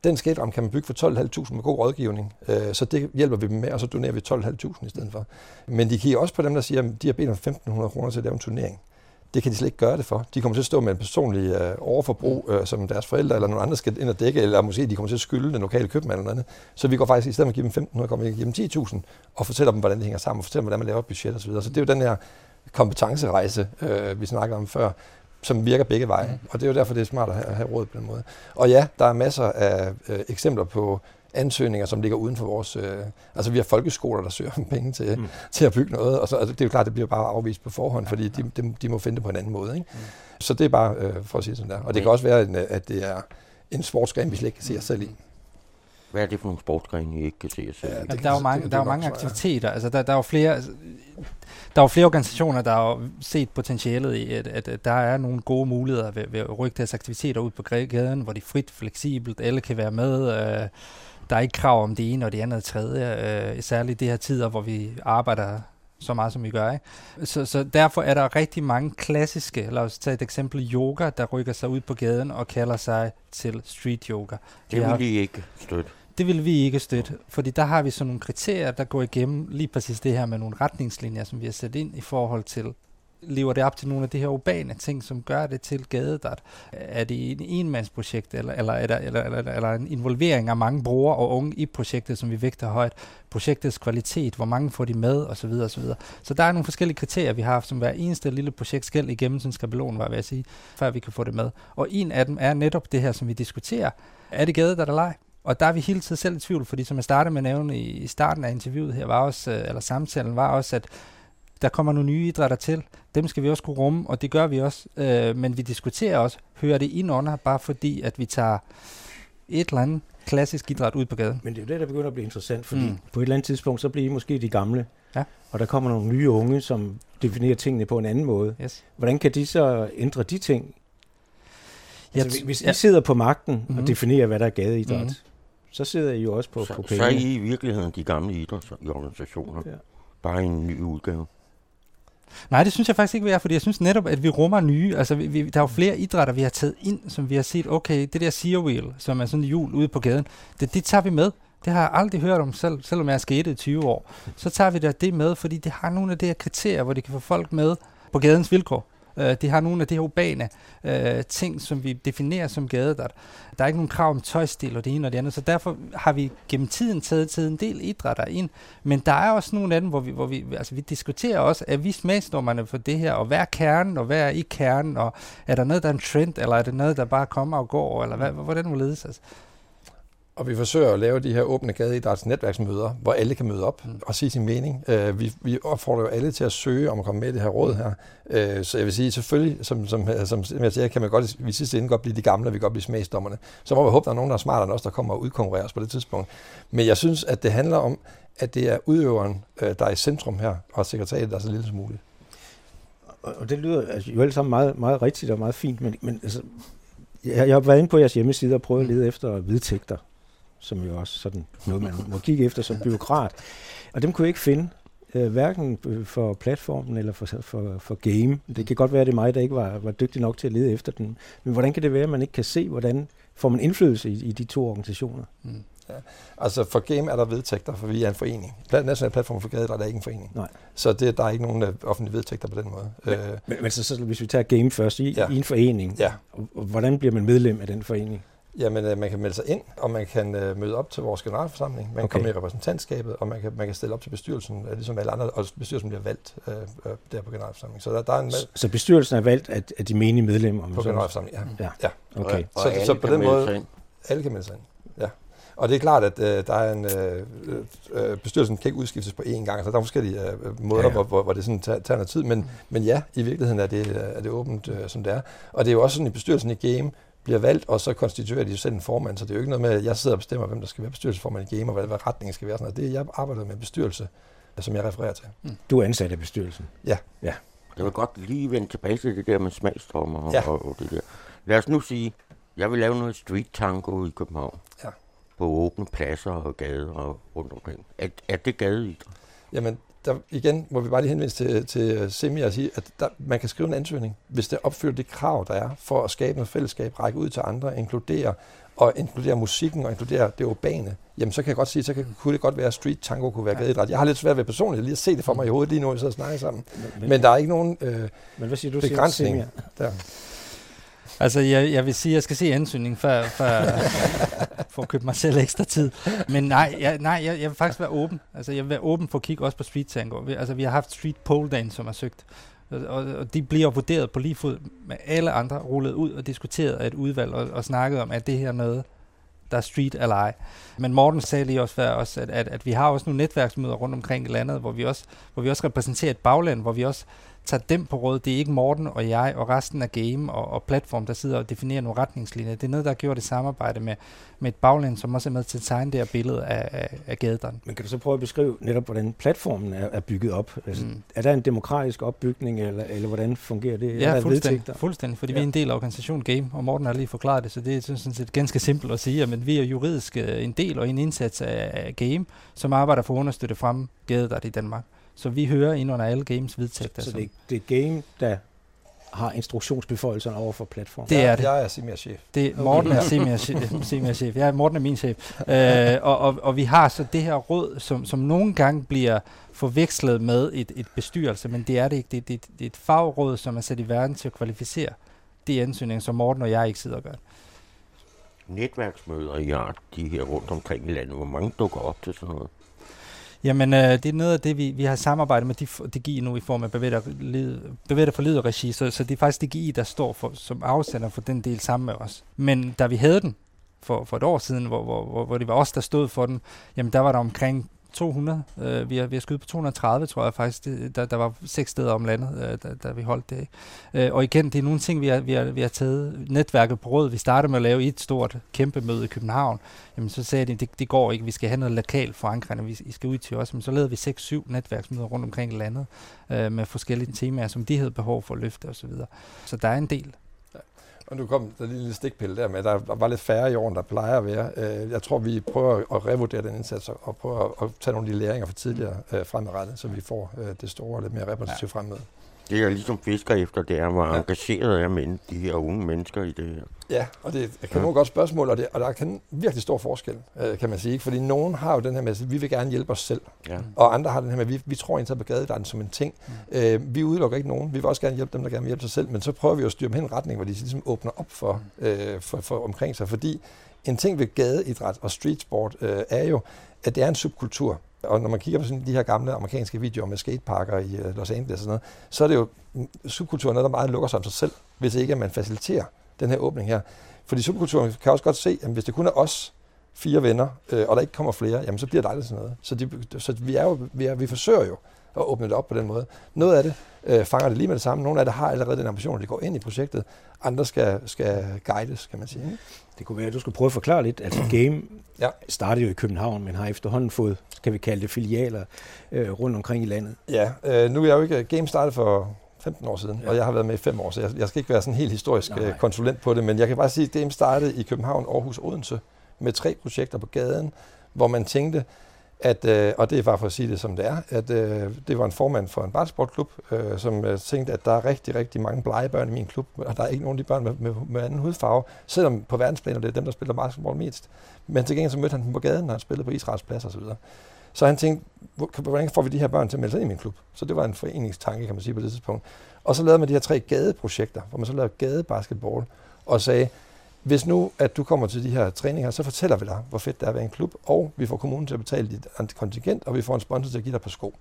Den skaterampe kan man bygge for 12.500 med god rådgivning, øh, så det hjælper vi dem med, og så donerer vi 12.500 i stedet for. Men de kigger også på dem, der siger, at de har bedt om 1.500 kroner til at lave en turnering. Det kan de slet ikke gøre det for. De kommer til at stå med en personlig øh, overforbrug, øh, som deres forældre eller nogle andre skal ind og dække, eller måske de kommer til at skylde den lokale købmand eller andet. Så vi går faktisk, i stedet for at give dem 1.500, kommer vi give dem 10.000, og fortæller dem, hvordan det hænger sammen, og fortæller dem, hvordan man laver et budget osv. Så det er jo den her kompetencerejse, øh, vi snakker om før, som virker begge veje. Og det er jo derfor, det er smart at have, at have råd på den måde. Og ja, der er masser af øh, eksempler på ansøgninger, som ligger uden for vores... Øh, altså vi har folkeskoler, der søger om penge til, Mm. mm. til at bygge noget, og så, altså, det er jo klart, det bliver bare afvist på forhånd, fordi de, de, de må finde det på en anden måde. Ikke? Mm. Så det er bare øh, for at sige sådan der. Og det kan også være, en, øh, at det er en sportsgren, vi slet ikke kan se os selv i. Hvad er det for nogle sportsgrene, I ikke kan se jer selv Ja, i? det Altså, kan- der er jo det- mange, det der er mange aktiviteter. Altså, der, der er jo flere... Der er jo flere organisationer, der har set potentialet i, at, at, at der er nogle gode muligheder ved, ved at rykke deres aktiviteter ud på gaden, hvor de er frit, fleksibelt, alle kan være med. Øh, der er ikke krav om det ene og det andet og det tredje, øh, særligt i de her tider, hvor vi arbejder så meget, som vi gør. Ikke? Så, så derfor er der rigtig mange klassiske, lad os tage et eksempel, yoga, der rykker sig ud på gaden og kalder sig til street yoga. Det vil I ikke støtte. Det vil vi ikke støtte, fordi der har vi sådan nogle kriterier, der går igennem lige præcis det her med nogle retningslinjer, som vi har sat ind i forhold til, lever det op til nogle af de her urbane ting, som gør det til gadedart? Er det en enmandsprojekt, eller, eller, er der, eller, eller, eller en involvering af mange brugere og unge i projektet, som vi vægter højt? Projektets kvalitet, hvor mange får de med, osv. osv. Så der er nogle forskellige kriterier, vi har haft, som hver eneste lille projekt skal igennem sin skabelon, var jeg at sige, før vi kan få det med. Og en af dem er netop det her, som vi diskuterer. Er det gadedart eller ej? Og der er vi hele tiden selv i tvivl, fordi som jeg startede med at nævne i, i starten af interviewet her, var også, øh, eller samtalen var også, at der kommer nogle nye idrætter til. Dem skal vi også kunne rumme, og det gør vi også. Øh, men vi diskuterer også, hører det ind under, bare fordi, at vi tager et eller andet klassisk idræt ud på gaden. Men det er jo det, der begynder at blive interessant, fordi Mm. mm. på et eller andet tidspunkt, så bliver I måske de gamle, Ja. og der kommer nogle nye unge, som definerer tingene på en anden måde. Yes. Hvordan kan de så ændre de ting? Altså, hvis I sidder på magten Mhm. og definerer, hvad der er gadeidræt, Mhm. så sidder I jo også på, Så, på så er penge. I i virkeligheden de gamle idrætsorganisationer. Ja. Bare en ny udgave. Nej, det synes jeg faktisk ikke, vi er, fordi jeg synes netop, at vi rummer nye. Altså, vi, vi, der er jo flere idrætter, vi har taget ind, som vi har set, okay, det der Sea Wheel, som er sådan en hjul ude på gaden, det, det tager vi med. Det har jeg aldrig hørt om selv, selvom jeg er skatet i 20 år. Så tager vi da det med, fordi det har nogle af de her kriterier, hvor det kan få folk med på gadens vilkår. Øh, det har nogle af de her urbane øh, ting, som vi definerer som gadedræt. Der er ikke nogen krav om tøjstil og det ene og det andet, så derfor har vi gennem tiden taget, taget en del idrætter ind. Men der er også nogle af dem, hvor vi, hvor vi, altså vi diskuterer også, er vi smagsdommerne for det her, og hvad er kernen, og hvad er ikke kernen, og er der noget, der er en trend, eller er det noget, der bare kommer og går, eller hvad, hvordan må ledes? Altså? Og vi forsøger at lave de her åbne gadeidræts netværksmøder, hvor alle kan møde op mm. og sige sin mening. Uh, vi, vi opfordrer jo alle til at søge om at komme med i det her råd her. Uh, så jeg vil sige, selvfølgelig, som, som, som, som jeg siger, kan man godt, vi sidste ende godt blive de gamle, og vi kan godt blive smagsdommerne. Så må vi håbe, der er nogen, der er smartere end os, der kommer og udkonkurrerer os på det tidspunkt. Men jeg synes, at det handler om, at det er udøveren, uh, der er i centrum her, og sekretariat, der er så lille som muligt. Og det lyder altså, jo alt sammen meget, meget rigtigt og meget fint, men, men altså, jeg, jeg har været inde på jeres hjemmeside og prøvet at lede efter vedtægter som jo også sådan noget, man må kigge efter som byråkrat. Og dem kunne jeg ikke finde, øh, hverken for platformen eller for, for, for game. Det kan godt være, at det er mig, der ikke var, var dygtig nok til at lede efter den. Men hvordan kan det være, at man ikke kan se, hvordan får man indflydelse i, i de to organisationer? Mm. Ja. Altså for Game er der vedtægter, for vi er en forening. National Platform for Gader er ikke en forening. Nej. Så det, der er ikke nogen øh, offentlige vedtægter på den måde. Men, øh. men, men så, så hvis vi tager Game først, i, ja. i en forening, ja. hvordan bliver man medlem af den forening? Jamen, øh, man kan melde sig ind, og man kan øh, møde op til vores generalforsamling. Man kan okay. komme i repræsentantskabet, og man kan, man kan stille op til bestyrelsen, øh, ligesom alle andre, og bestyrelsen bliver valgt øh, øh der på generalforsamlingen. Så, der, der er en så, så bestyrelsen er valgt af, af de menige medlemmer? På generalforsamlingen, ja. ja. ja. Okay. Og, og så, så på den måde, alle kan melde sig ind. Ja. Og det er klart, at øh, der er en øh, øh, bestyrelsen kan ikke udskiftes på én gang, så der er forskellige øh, måder, ja, ja. Hvor, hvor, hvor det sådan tager, tager noget tid. Men, men ja, i virkeligheden er det, er det åbent, øh, som det er. Og det er jo også sådan i bestyrelsen i Game, bliver valgt, og så konstituerer de jo selv en formand. Så det er jo ikke noget med, at jeg sidder og bestemmer, hvem der skal være bestyrelsesformand i Game, og hvad, hvad retningen skal være. Sådan noget. Det er, jeg arbejder med bestyrelse, som jeg refererer til. Mm. Du er ansat i bestyrelsen? Ja. ja. Jeg vil godt lige vende tilbage til det der med smagstrømmer ja. og, og det der. Lad os nu sige, jeg vil lave noget street tango i København. Ja. På åbne pladser og gader og rundt omkring. Er, er det gadeidræt? Jamen, der, igen må vi bare lige henvise til, til Semi og sige, at der, man kan skrive en ansøgning, hvis det opfylder det krav, der er for at skabe noget fællesskab, række ud til andre, inkludere og inkludere musikken og inkludere det urbane, jamen så kan jeg godt sige, så kan, kunne det godt være, at street tango kunne være gadeidræt. Jeg har lidt svært ved personligt lige at se det for mig i hovedet lige nu, vi sidder og snakker sammen. Men, men der er ikke nogen øh, men hvad siger du, begrænsning siger, der. Altså, jeg, jeg vil sige, at jeg skal se ansøgningen, før, før [LAUGHS] for at købe mig selv ekstra tid. Men nej, jeg, nej jeg, jeg vil faktisk være åben. Altså, jeg vil være åben for at kigge også på street tango. Altså, vi har haft street pole dance, som har søgt. Og, og de bliver vurderet på lige fod med alle andre, rullet ud og diskuteret af et udvalg og, og snakket om, at det her noget, der er street eller ej. Men Morten sagde lige også, også at, at, at vi har også nogle netværksmøder rundt omkring i landet, hvor vi også, hvor vi også repræsenterer et bagland, hvor vi også tager dem på råd. Det er ikke Morten og jeg og resten af game og, og platform, der sidder og definerer nogle retningslinjer. Det er noget, der har gjort et samarbejde med, med et bagland, som også er med til at tegne det her billede af, af, af gaderne. Men kan du så prøve at beskrive netop, hvordan platformen er, er bygget op? Altså, mm. Er der en demokratisk opbygning, eller, eller hvordan fungerer det? Ja, fuldstændig, fuldstændig, fordi ja. vi er en del af organisation Game, og Morten har lige forklaret det, så det er sådan set ganske simpelt at sige, men vi er juridisk øh, en del og en indsats af, af Game, som arbejder for at understøtte frem gadet i Danmark. Så vi hører ind under alle games vedtægter. Så, så det, det er game, der har instruktionsbeføjelserne over for platformen? Det er det. Jeg er Simia chef. Det, Morten er [LAUGHS] Simia chef. Jeg er Morten er min chef. øh, og, og, og vi har så det her råd, som, som nogle gange bliver forvekslet med et, et bestyrelse, men det er det ikke. Det, det, det er et fagråd, som er sat i verden til at kvalificere de ansøgninger, som Morten og jeg ikke sidder og gør. Netværksmøder i art, de her rundt omkring i landet, hvor mange dukker op til sådan noget? Jamen, øh, det er noget af det, vi, vi har samarbejdet med DGI nu i form af bevæger for lyd og regi, så, så det er faktisk DGI, der står for, som afsender for den del sammen med os. Men da vi havde den for, for et år siden, hvor, hvor, hvor, hvor det var os, der stod for den, jamen der var der omkring 200. Øh, vi, har, vi har skudt på 230, tror jeg faktisk. Det, der, der var seks steder om landet, øh, da, da vi holdt det. Øh, og igen, det er nogle ting, vi har, vi, har, vi har taget netværket på råd. Vi startede med at lave et stort, kæmpe møde i København. Jamen, så sagde de, det, det går ikke, vi skal have noget lokal forankring, vi I skal ud til os. Men så lavede vi 6-7 netværksmøder rundt omkring i landet øh, med forskellige temaer, som de havde behov for at løfte osv. Så, videre. så der er en del. Og nu kom der lige en lille stikpille der med, der var lidt færre i år, end der plejer at være. Øh, jeg tror, vi prøver at revurdere den indsats og prøve at tage nogle af de læringer fra tidligere øh, fremadrettet, så vi får øh, det store lidt mere repræsentativt ja. fremmøde. Det er ligesom fisker efter, det er, hvor ja. engageret er men, de her unge mennesker i det her. Ja, og det er et ja. godt spørgsmål, og, det, og der kan virkelig stor forskel, øh, kan man sige. Fordi nogen har jo den her med, at vi vil gerne hjælpe os selv. Ja. Og andre har den her med, at vi, vi tror egentlig på gadedansen som en ting. Mm. Øh, vi udelukker ikke nogen. Vi vil også gerne hjælpe dem, der gerne vil hjælpe sig selv. Men så prøver vi at styre dem hen en retning, hvor de ligesom åbner op for, mm. øh, for, for omkring sig. Fordi en ting ved gadeidræt og street sport øh, er jo, at det er en subkultur. Og når man kigger på sådan de her gamle amerikanske videoer med skateparker i øh, Los Angeles og sådan noget, så er det jo subkulturen, der meget lukker sig om sig selv, hvis ikke man faciliterer den her åbning her. Fordi subkulturen kan også godt se, at hvis det kun er os, fire venner, øh, og der ikke kommer flere, jamen så bliver det aldrig sådan noget. Så, de, så vi, er jo, vi, er, vi forsøger jo at åbne det op på den måde. Noget af det øh, fanger det lige med det samme. Nogle af det har allerede den ambition, at de går ind i projektet. Andre skal, skal guides, kan man sige. Ikke? Det kunne være, at du skulle prøve at forklare lidt. Altså [CLEARS THROAT] Game ja. startede jo i København, men har efterhånden fået, skal vi kalde det, filialer øh, rundt omkring i landet. Ja, øh, nu er jeg jo ikke... Game startede for 15 år siden, ja. og jeg har været med i fem år, så jeg, jeg skal ikke være sådan helt historisk Nej. Øh, konsulent på det, men jeg kan bare sige, at Game startede i København, Aarhus og Odense med tre projekter på gaden, hvor man tænkte, at, øh, og det er bare for at sige det som det er, at øh, det var en formand for en basketballklub, øh, som øh, tænkte, at der er rigtig, rigtig mange blege børn i min klub, og der er ikke nogen af de børn med, med, med anden hudfarve, selvom på verdensplan det er dem, der spiller basketball mest. Men til gengæld så mødte han dem på gaden, når han spillede på Israels plads osv. Så, så han tænkte, hvordan får vi de her børn til at melde sig ind i min klub? Så det var en foreningstanke, kan man sige på det tidspunkt. Og så lavede man de her tre gadeprojekter, hvor man så lavede gadebasketball, og sagde, hvis nu, at du kommer til de her træninger, så fortæller vi dig, hvor fedt det er at være en klub, og vi får kommunen til at betale dit kontingent, og vi får en sponsor til at give dig på sko.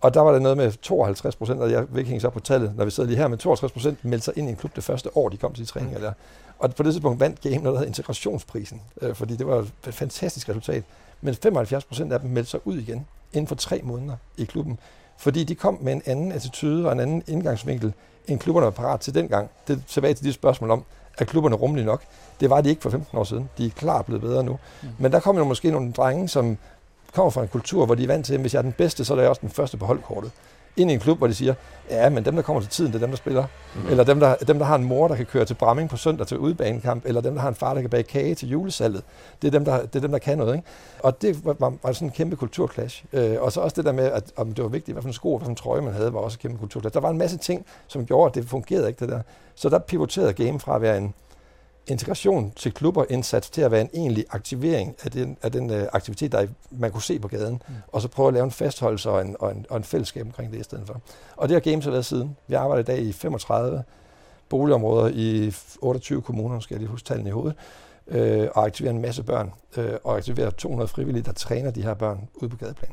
Og der var det noget med 52 procent, og jeg vil ikke hænge så på tallet, når vi sidder lige her, men 52 procent meldte sig ind i en klub det første år, de kom til de træninger der. Og på det tidspunkt vandt Game noget, der hedder integrationsprisen, øh, fordi det var et fantastisk resultat. Men 75 procent af dem meldte sig ud igen inden for tre måneder i klubben, fordi de kom med en anden attitude og en anden indgangsvinkel, end klubberne var parat til dengang. Det er tilbage til de spørgsmål om, er klubberne rummelige nok? Det var de ikke for 15 år siden. De er klart blevet bedre nu. Mm. Men der kommer jo måske nogle drenge, som kommer fra en kultur, hvor de er vant til, at hvis jeg er den bedste, så er jeg også den første på holdkortet ind i en klub, hvor de siger, ja, men dem, der kommer til tiden, det er dem, der spiller. Mm. Eller dem der, dem, der har en mor, der kan køre til Bramming på søndag til udbanekamp, eller dem, der har en far, der kan bage kage til julesalget. Det er dem, der, det er dem, der kan noget. Ikke? Og det var, var, var sådan en kæmpe kulturklash. Øh, og så også det der med, at om det var vigtigt, hvad for en sko, hvad for en trøje man havde, var også en kæmpe kulturklash. Der var en masse ting, som gjorde, at det fungerede ikke, det der. Så der pivoterede game fra at være en, integration til klubber indsats til at være en egentlig aktivering af den, af den uh, aktivitet, der man kunne se på gaden, mm. og så prøve at lave en fastholdelse og en, og, en, og en fællesskab omkring det i stedet for. Og det har Games været siden. Vi arbejder i dag i 35 boligområder i 28 kommuner, skal jeg lige huske tallene i hovedet, øh, og aktiverer en masse børn, øh, og aktiverer 200 frivillige, der træner de her børn ude på gadeplan.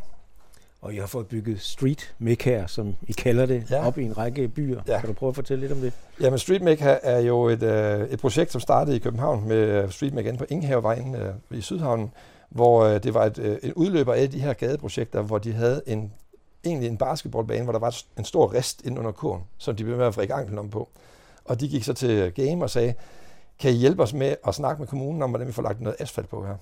Og jeg har fået bygget Street her, som I kalder det, ja. op i en række byer. Ja. Kan du prøve at fortælle lidt om det? Jamen Street Make er jo et, øh, et projekt, som startede i København med øh, Street Make på Ingehavevejen øh, i Sydhavnen, hvor øh, det var et, øh, en udløber af de her gadeprojekter, hvor de havde en egentlig en basketballbane, hvor der var en stor rest ind under kurven, som de blev med at vrikke anklen om på. Og de gik så til Game og sagde, kan I hjælpe os med at snakke med kommunen om, hvordan vi får lagt noget asfalt på her?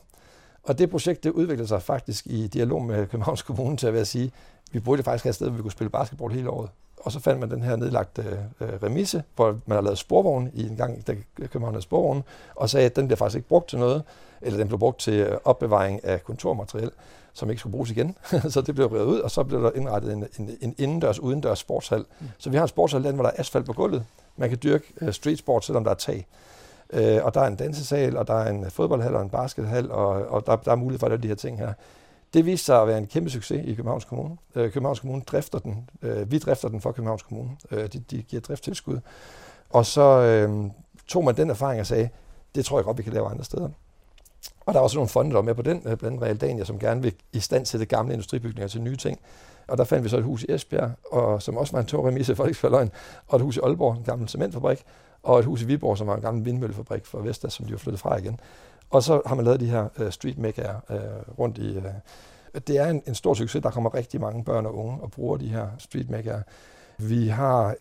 Og det projekt det udviklede sig faktisk i dialog med Københavns Kommune til at være at sige, vi burde faktisk have et sted, hvor vi kunne spille basketball hele året. Og så fandt man den her nedlagte øh, remise, hvor man har lavet sporvogn i en gang, da København havde sporvogn, og sagde, at den bliver faktisk ikke brugt til noget, eller den blev brugt til øh, opbevaring af kontormateriel, som ikke skulle bruges igen. [LAUGHS] så det blev revet ud, og så blev der indrettet en, en, en indendørs, udendørs sportshal. Mm. Så vi har en sportshal, hvor der er asfalt på gulvet. Man kan dyrke uh, street sport, selvom der er tag. Øh, og der er en dansesal, og der er en fodboldhal og en baskethal, og, og der, der er mulighed for at lave de her ting her. Det viste sig at være en kæmpe succes i Københavns Kommune. Øh, Københavns Kommune drifter den. Øh, vi drifter den for Københavns Kommune. Øh, de, de giver drifttilskud. Og så øh, tog man den erfaring og sagde, det tror jeg godt, vi kan lave andre steder. Og der var også nogle fonde, der var med på den, øh, blandt andet Realdania, som gerne vil i stand til gamle industribygninger til nye ting. Og der fandt vi så et hus i Esbjerg, og, som også var en togremise for ikke og et hus i Aalborg, en gammel cementfabrik, og et hus i Viborg, som var en gammel vindmøllefabrik for Vestas, som de var flyttet fra igen. Og så har man lavet de her øh, street megaer øh, rundt i... Øh. det er en, en stor succes. Der kommer rigtig mange børn og unge og bruger de her street megaer. Vi har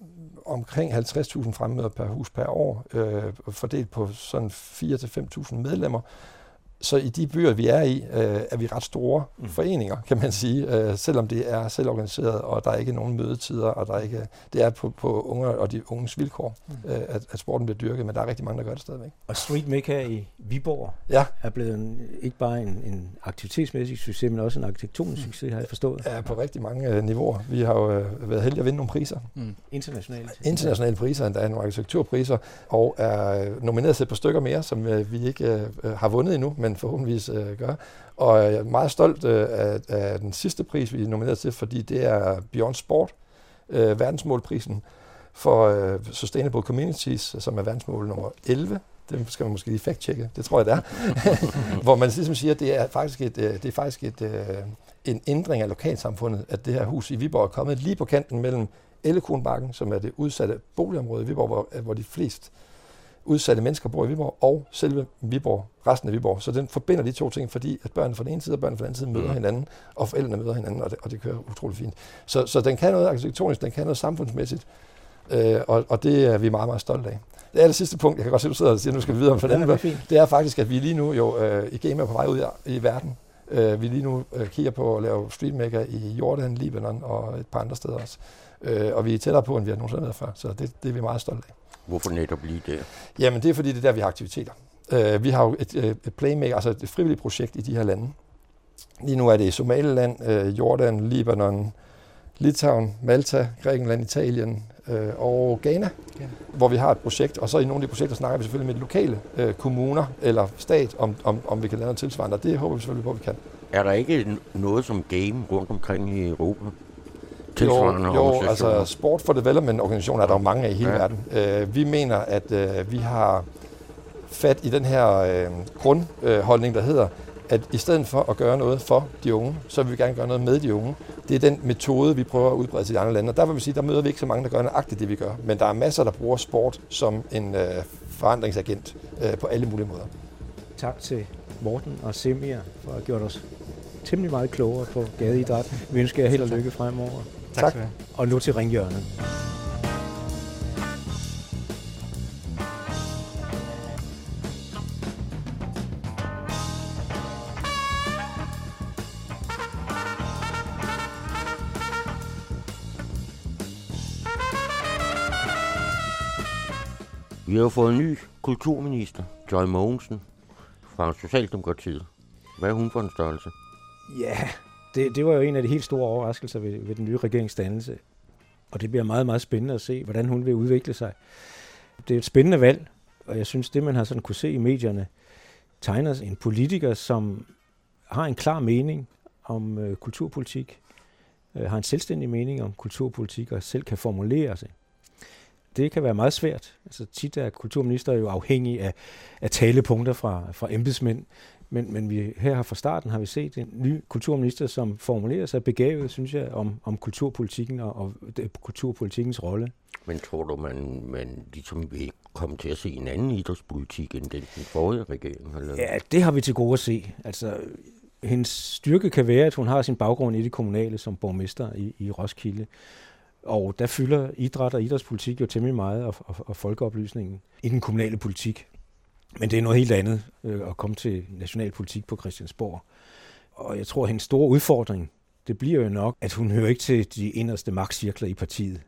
omkring 50.000 fremmøder per hus per år, øh, fordelt på sådan 4-5.000 medlemmer. Så i de byer, vi er i, øh, er vi ret store mm. foreninger, kan man sige, øh, selvom det er selvorganiseret, og der er ikke nogen mødetider, og der er ikke, det er på, på unge og de unges vilkår, mm. øh, at, at sporten bliver dyrket, men der er rigtig mange, der gør det stadigvæk. Og Street Maker i Viborg ja. er blevet en, ikke bare en, en aktivitetsmæssig succes, men også en arkitektonisk mm. succes, har jeg forstået. Ja, på rigtig mange øh, niveauer. Vi har jo øh, været heldige at vinde nogle priser. Mm. Internationale. Internationale priser, endda nogle arkitekturpriser, og er nomineret til et par stykker mere, som øh, vi ikke øh, har vundet endnu, men forhåbentligvis øh, gør. Og jeg er meget stolt øh, af, af den sidste pris, vi er nomineret til, fordi det er Beyond Sport, øh, verdensmålprisen for øh, Sustainable Communities, som er verdensmål nummer 11. Det skal man måske lige fact-tjekke, det tror jeg, det er. [LAUGHS] Hvor man ligesom siger, at det er faktisk, et, øh, det er faktisk et, øh, en ændring af lokalsamfundet, at det her hus i Viborg er kommet lige på kanten mellem Ellekornbakken, som er det udsatte boligområde i Viborg, hvor, hvor de fleste udsatte mennesker bor i Viborg, og selve Viborg, resten af Viborg. Så den forbinder de to ting, fordi at børnene fra den ene side og børnene fra den anden side møder mm. hinanden, og forældrene møder hinanden, og det, og det kører utrolig fint. Så, så den kan noget arkitektonisk, den kan noget samfundsmæssigt, øh, og, og det er vi meget, meget stolte af. Det er det sidste punkt, jeg kan godt se, du sidder og siger, nu skal vi videre for den Ja, det er det er faktisk, at vi lige nu jo øh, i game er på vej ud i, i verden. Øh, vi lige nu øh, kigger på at lave streetmaker i Jordan, Libanon og et par andre steder også. Øh, og vi er tættere på, end vi har nogensinde været før, så det, det er vi meget stolte af. Hvorfor netop lige der? Jamen det er fordi, det er der, vi har aktiviteter. Øh, vi har jo et, øh, et playmaker, altså et frivilligt projekt i de her lande. Lige nu er det i Somaliland, øh, Jordan, Libanon, Litauen, Malta, Grækenland, Italien øh, og Ghana, Ja. hvor vi har et projekt. Og så i nogle af de projekter snakker vi selvfølgelig med de lokale øh, kommuner eller stat, om, om, om vi kan lave noget tilsvarende. Og det håber vi selvfølgelig på, at vi kan. Er der ikke noget som game rundt omkring i Europa? Tilsvarende jo, jo altså Sport for Development organisationer er der jo mange af i hele Ja. verden. Øh, vi mener, at øh, vi har fat i den her øh, grundholdning, der hedder, at i stedet for at gøre noget for de unge, så vil vi gerne gøre noget med de unge. Det er den metode, vi prøver at udbrede til de andre lande. Og der vil vi sige, der møder vi ikke så mange, der gør nøjagtigt det, vi gør. Men der er masser, der bruger sport som en øh, forandringsagent øh, på alle mulige måder. Tak til Morten og Semir for at have gjort os temmelig meget klogere på gadeidræt. Vi ønsker jer held og lykke fremover. Tak, Tak. have. Og nu til ringhjørnet. Vi har jo fået en ny kulturminister, Joy Mogensen, fra Socialdemokratiet. Hvad er hun for en størrelse? Ja, det, det var jo en af de helt store overraskelser ved, ved den nye regeringsdannelse. Og det bliver meget, meget spændende at se, hvordan hun vil udvikle sig. Det er et spændende valg, og jeg synes, det man har sådan kunne se i medierne, tegner en politiker, som har en klar mening om øh, kulturpolitik, øh, har en selvstændig mening om kulturpolitik og selv kan formulere sig. Det kan være meget svært. Altså tit er kulturminister jo afhængig af, af talepunkter fra, fra embedsmænd, men, men vi, her fra starten har vi set en ny kulturminister, som formulerer sig begavet, synes jeg, om, om kulturpolitikken og, og det, kulturpolitikkens rolle. Men tror du, man, man ligesom vil komme til at se en anden idrætspolitik, end den, den forrige regering har lavet? Ja, det har vi til gode at se. Altså, hendes styrke kan være, at hun har sin baggrund i det kommunale som borgmester i, i Roskilde. Og der fylder idræt og idrætspolitik jo temmelig meget, og, og, og folkeoplysningen i den kommunale politik. Men det er noget helt andet øh, at komme til nationalpolitik på Christiansborg. Og jeg tror, at hendes store udfordring, det bliver jo nok, at hun hører ikke til de inderste magtcirkler i partiet.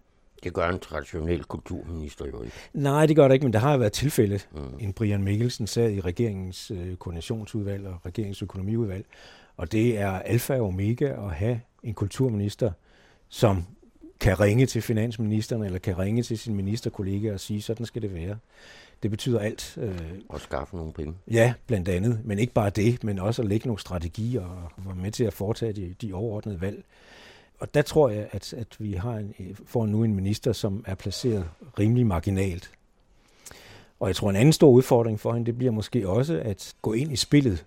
Det gør en traditionel kulturminister jo ikke. Nej, det gør det ikke, men der har været tilfælde. Mm. En Brian Mikkelsen sad i regeringens øh, koordinationsudvalg og regeringens økonomiudvalg, og det er alfa og omega at have en kulturminister, som kan ringe til finansministeren eller kan ringe til sin ministerkollega og sige, sådan skal det være. Det betyder alt. Øh, Og skaffe nogle penge. ja, blandt andet. Men ikke bare det, men også at lægge nogle strategier og være med til at foretage de, de overordnede valg. Og der tror jeg, at, at vi har en, får nu en minister, som er placeret rimelig marginalt. Og jeg tror, en anden stor udfordring for hende, det bliver måske også at gå ind i spillet.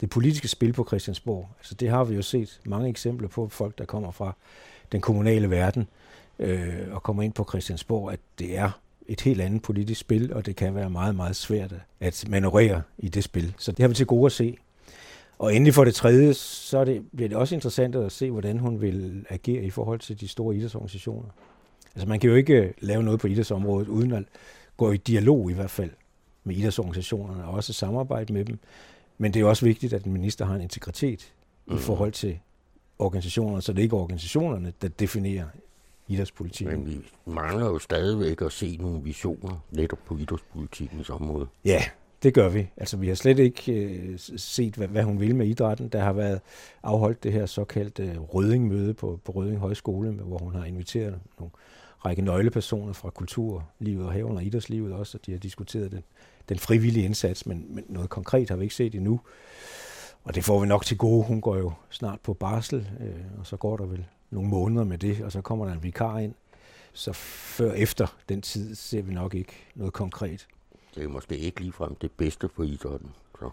Det politiske spil på Christiansborg. Altså det har vi jo set mange eksempler på folk, der kommer fra den kommunale verden øh, og kommer ind på Christiansborg, at det er et helt andet politisk spil, og det kan være meget, meget svært at manøvrere i det spil. Så det har vi til gode at se. Og endelig for det tredje, så er det, bliver det også interessant at se, hvordan hun vil agere i forhold til de store idrætsorganisationer. Altså man kan jo ikke lave noget på idrætsområdet, uden at gå i dialog i hvert fald med idrætsorganisationerne, og også samarbejde med dem. Men det er jo også vigtigt, at en minister har en integritet mm. i forhold til organisationerne, så det er ikke organisationerne, der definerer idrætspolitikken. Men vi mangler jo stadigvæk at se nogle visioner netop på idrætspolitikkens område. Ja, det gør vi. Altså, vi har slet ikke øh, set, hvad, hvad hun vil med idrætten. Der har været afholdt det her såkaldte øh, Røding-møde på, på Røding Højskole, hvor hun har inviteret nogle række nøglepersoner fra kulturlivet og herunder idrætslivet også, og de har diskuteret den, den frivillige indsats, men, men noget konkret har vi ikke set endnu. Og det får vi nok til gode. Hun går jo snart på barsel, øh, og så går der vel nogle måneder med det, og så kommer der en vikar ind. Så før efter den tid ser vi nok ikke noget konkret. Det er måske ikke ligefrem det bedste for idrætten. Så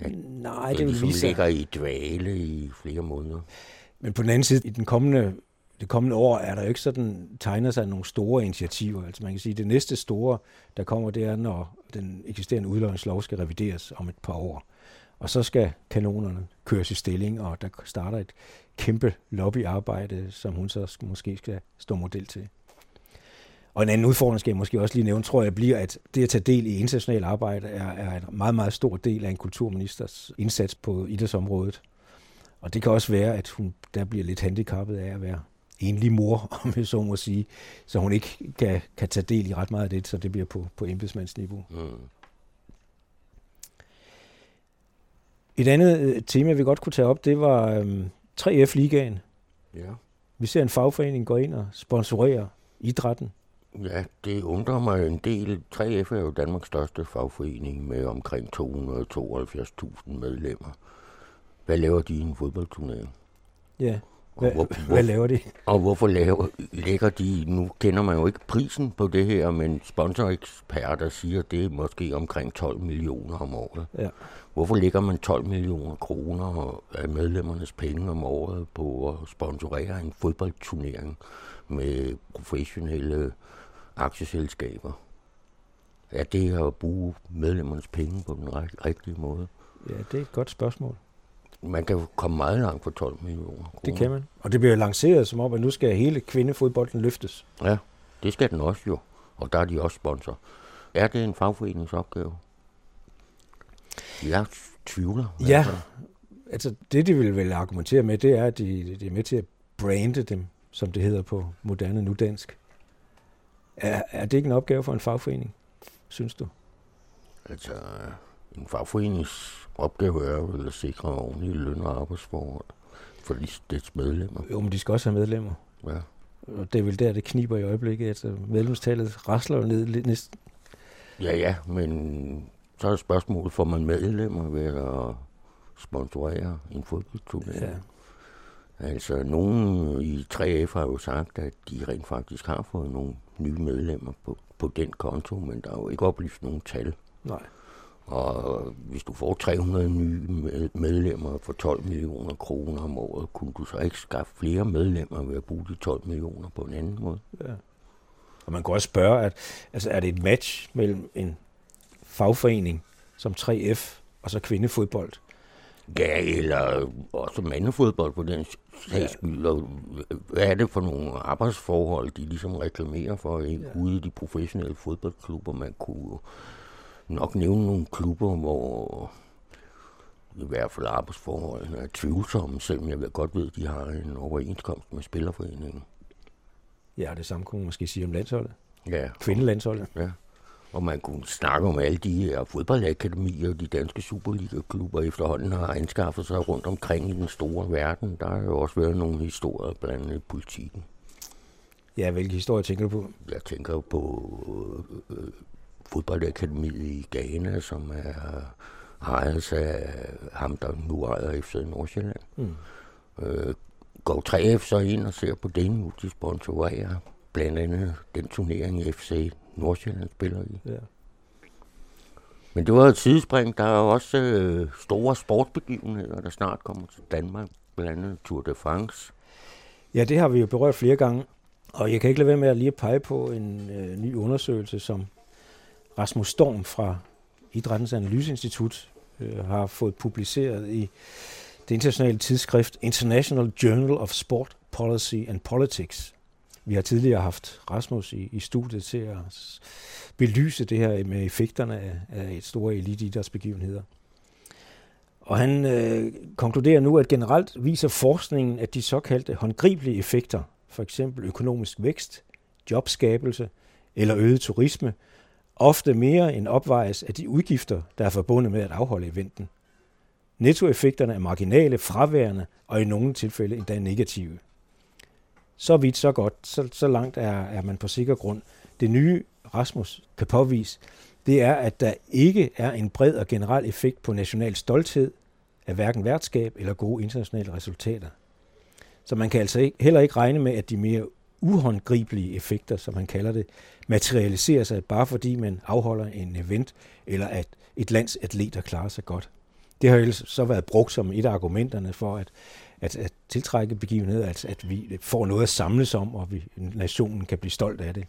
Ja, Nej, det det vil vise sig. ligger i dvale i flere måneder. Men på den anden side, i den kommende det kommende år er der jo ikke sådan, tegner sig nogle store initiativer. Altså man kan sige, at det næste store, der kommer, det er, når den eksisterende udlåningslov skal revideres om et par år. Og så skal kanonerne køres i stilling, og der starter et kæmpe lobbyarbejde, som hun så måske skal stå model til. Og en anden udfordring skal jeg måske også lige nævne, tror jeg, bliver, at det at tage del i internationalt arbejde er, er en meget, meget stor del af en kulturministers indsats på idrætsområdet. Og det kan også være, at hun der bliver lidt handicappet af at være enlig mor, [LAUGHS] om jeg så må sige, så hun ikke kan, kan tage del i ret meget af det, så det bliver på, på embedsmandsniveau. Mm. Et andet øh, tema, vi godt kunne tage op, det var øhm, 3F-ligaen. Ja. Vi ser en fagforening gå ind og sponsorere idrætten. Ja, det undrer mig en del. 3F er jo Danmarks største fagforening med omkring 272.000 medlemmer. Hvad laver de i en fodboldturnering? Ja, hvad, hvor, hvor, hvad laver de? Og hvorfor laver, lægger de, nu kender man jo ikke prisen på det her, men sponsoreksperter siger, at det er måske omkring 12 millioner om året. Ja. Hvorfor lægger man 12 millioner kroner af medlemmernes penge om året på at sponsorere en fodboldturnering med professionelle aktieselskaber? Er det at bruge medlemmernes penge på den rigtige måde? Ja, det er et godt spørgsmål. Man kan jo komme meget langt for 12 millioner kroner. Det kan man. Og det bliver lanceret som om, at nu skal hele kvindefodbolden løftes. Ja, det skal den også jo. Og der er de også sponsor. Er det en fagforeningsopgave? Jeg tvivler. Ja, altså det, de vil vel argumentere med, det er, at de, de er med til at brande dem, som det hedder på moderne nudansk. Er, er det ikke en opgave for en fagforening, synes du? Altså, en fagforenings opgave er vel at sikre ordentlige løn- og arbejdsforhold for dets medlemmer. Jo, men de skal også have medlemmer. Ja. Og det er vel der, det kniber i øjeblikket. Altså, medlemstallet rasler ned næsten. Ja, ja, men så er spørgsmålet, får man medlemmer ved at sponsorere en fodboldturnering? Ja. Altså, nogen i 3F har jo sagt, at de rent faktisk har fået nogle nye medlemmer på, på den konto, men der er jo ikke oplyst nogen tal. Nej. Og hvis du får 300 nye medlemmer for 12 millioner kroner om året, kunne du så ikke skaffe flere medlemmer ved at bruge de 12 millioner på en anden måde? Ja. Og man kan også spørge, at, altså, er det et match mellem en fagforening som 3F og så kvindefodbold? Ja, eller også mandefodbold på den sags skyld. Ja. Hvad er det for nogle arbejdsforhold, de ligesom reklamerer for ikke? Ja. ude i de professionelle fodboldklubber? Man kunne nok nævne nogle klubber, hvor i hvert fald arbejdsforholdene er tvivlsomme, selvom jeg godt ved, at de har en overenskomst med Spillerforeningen. Ja, det samme kunne man måske sige om landsholdet. Ja. Kvindelandsholdet. Ja. Og man kunne snakke om alle de her fodboldakademier og de danske Superliga-klubber efterhånden har anskaffet sig rundt omkring i den store verden. Der har jo også været nogle historier blandt andet i politikken. Ja, hvilke historier tænker du på? Jeg tænker på øh, fodboldakademiet i Ghana, som er ejet af ham, der nu ejer FC Nordsjælland. Mm. Øh, går 3F så ind og ser på det nu, de sponsorerer blandt andet den turnering FC Nordsjælland spiller i. Ja. Men det var et sidespring. Der er også øh, store sportsbegivenheder, der snart kommer til Danmark. Blandt andet Tour de France. Ja, det har vi jo berørt flere gange. Og jeg kan ikke lade være med at lige pege på en øh, ny undersøgelse, som Rasmus Storm fra Idrættens Analyseinstitut øh, har fået publiceret i det internationale tidsskrift International Journal of Sport Policy and Politics. Vi har tidligere haft Rasmus i, i studiet til at belyse det her med effekterne af, af et store eliteidrætsbegivenheder. Og han øh, konkluderer nu, at generelt viser forskningen, at de såkaldte håndgribelige effekter, for eksempel økonomisk vækst, jobskabelse eller øget turisme, ofte mere end opvejes af de udgifter, der er forbundet med at afholde eventen. Nettoeffekterne er marginale, fraværende og i nogle tilfælde endda negative. Så vidt, så godt, så, så langt er, er man på sikker grund. Det nye Rasmus kan påvise, det er, at der ikke er en bred og generel effekt på national stolthed af hverken værtskab eller gode internationale resultater. Så man kan altså ikke, heller ikke regne med, at de mere uhåndgribelige effekter, som han kalder det, materialiserer sig bare fordi man afholder en event, eller at et lands atleter klarer sig godt. Det har jo så været brugt som et af argumenterne for, at, at, at tiltrække begivenheder, at, at vi får noget at samles om, og vi, nationen kan blive stolt af det.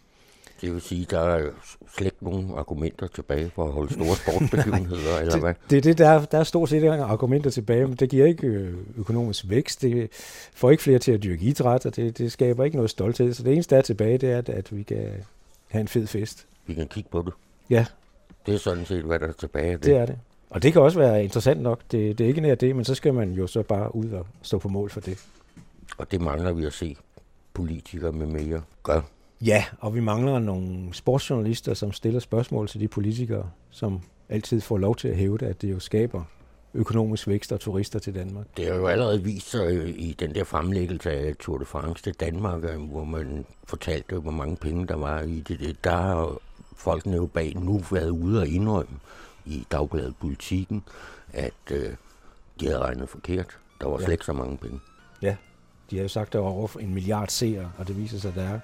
Det vil sige, der er slet ikke nogen argumenter tilbage for at holde store [LAUGHS] sportsbegivenheder, eller hvad? Det er det, der, der er stort set ikke argumenter tilbage, men det giver ikke øh, økonomisk vækst, det får ikke flere til at dyrke idræt, og det, det skaber ikke noget stolthed. Så det eneste, der er tilbage, det er, at, at vi kan have en fed fest. Vi kan kigge på det. Ja. Det er sådan set, hvad der er tilbage af det. Det er det. Og det kan også være interessant nok. Det, det er ikke nær det, men så skal man jo så bare ud og stå på mål for det. Og det mangler vi at se politikere med mere gør. Ja, og vi mangler nogle sportsjournalister, som stiller spørgsmål til de politikere, som altid får lov til at hæve det, at det jo skaber økonomisk vækst og turister til Danmark. Det har jo allerede vist sig i den der fremlæggelse af Tour de France til Danmark, øh, hvor man fortalte, hvor mange penge der var i det. Der har folkene jo bag nu været ude og indrømme i dagbladet Politikken, at øh, de havde regnet forkert. Der var slet ikke så mange penge. Ja, de har jo sagt, at der var over en milliard seere, og det viser sig, at der er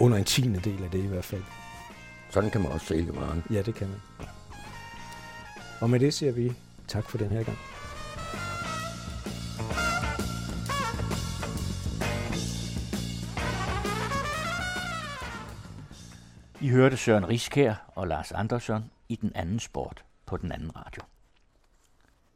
under en tiende del af det i hvert fald. Sådan kan man også sælge meget. Ja, det kan man. Og med det siger vi tak for den her gang. I hørte Søren Riskær og Lars Andersson i den anden sport på den anden radio.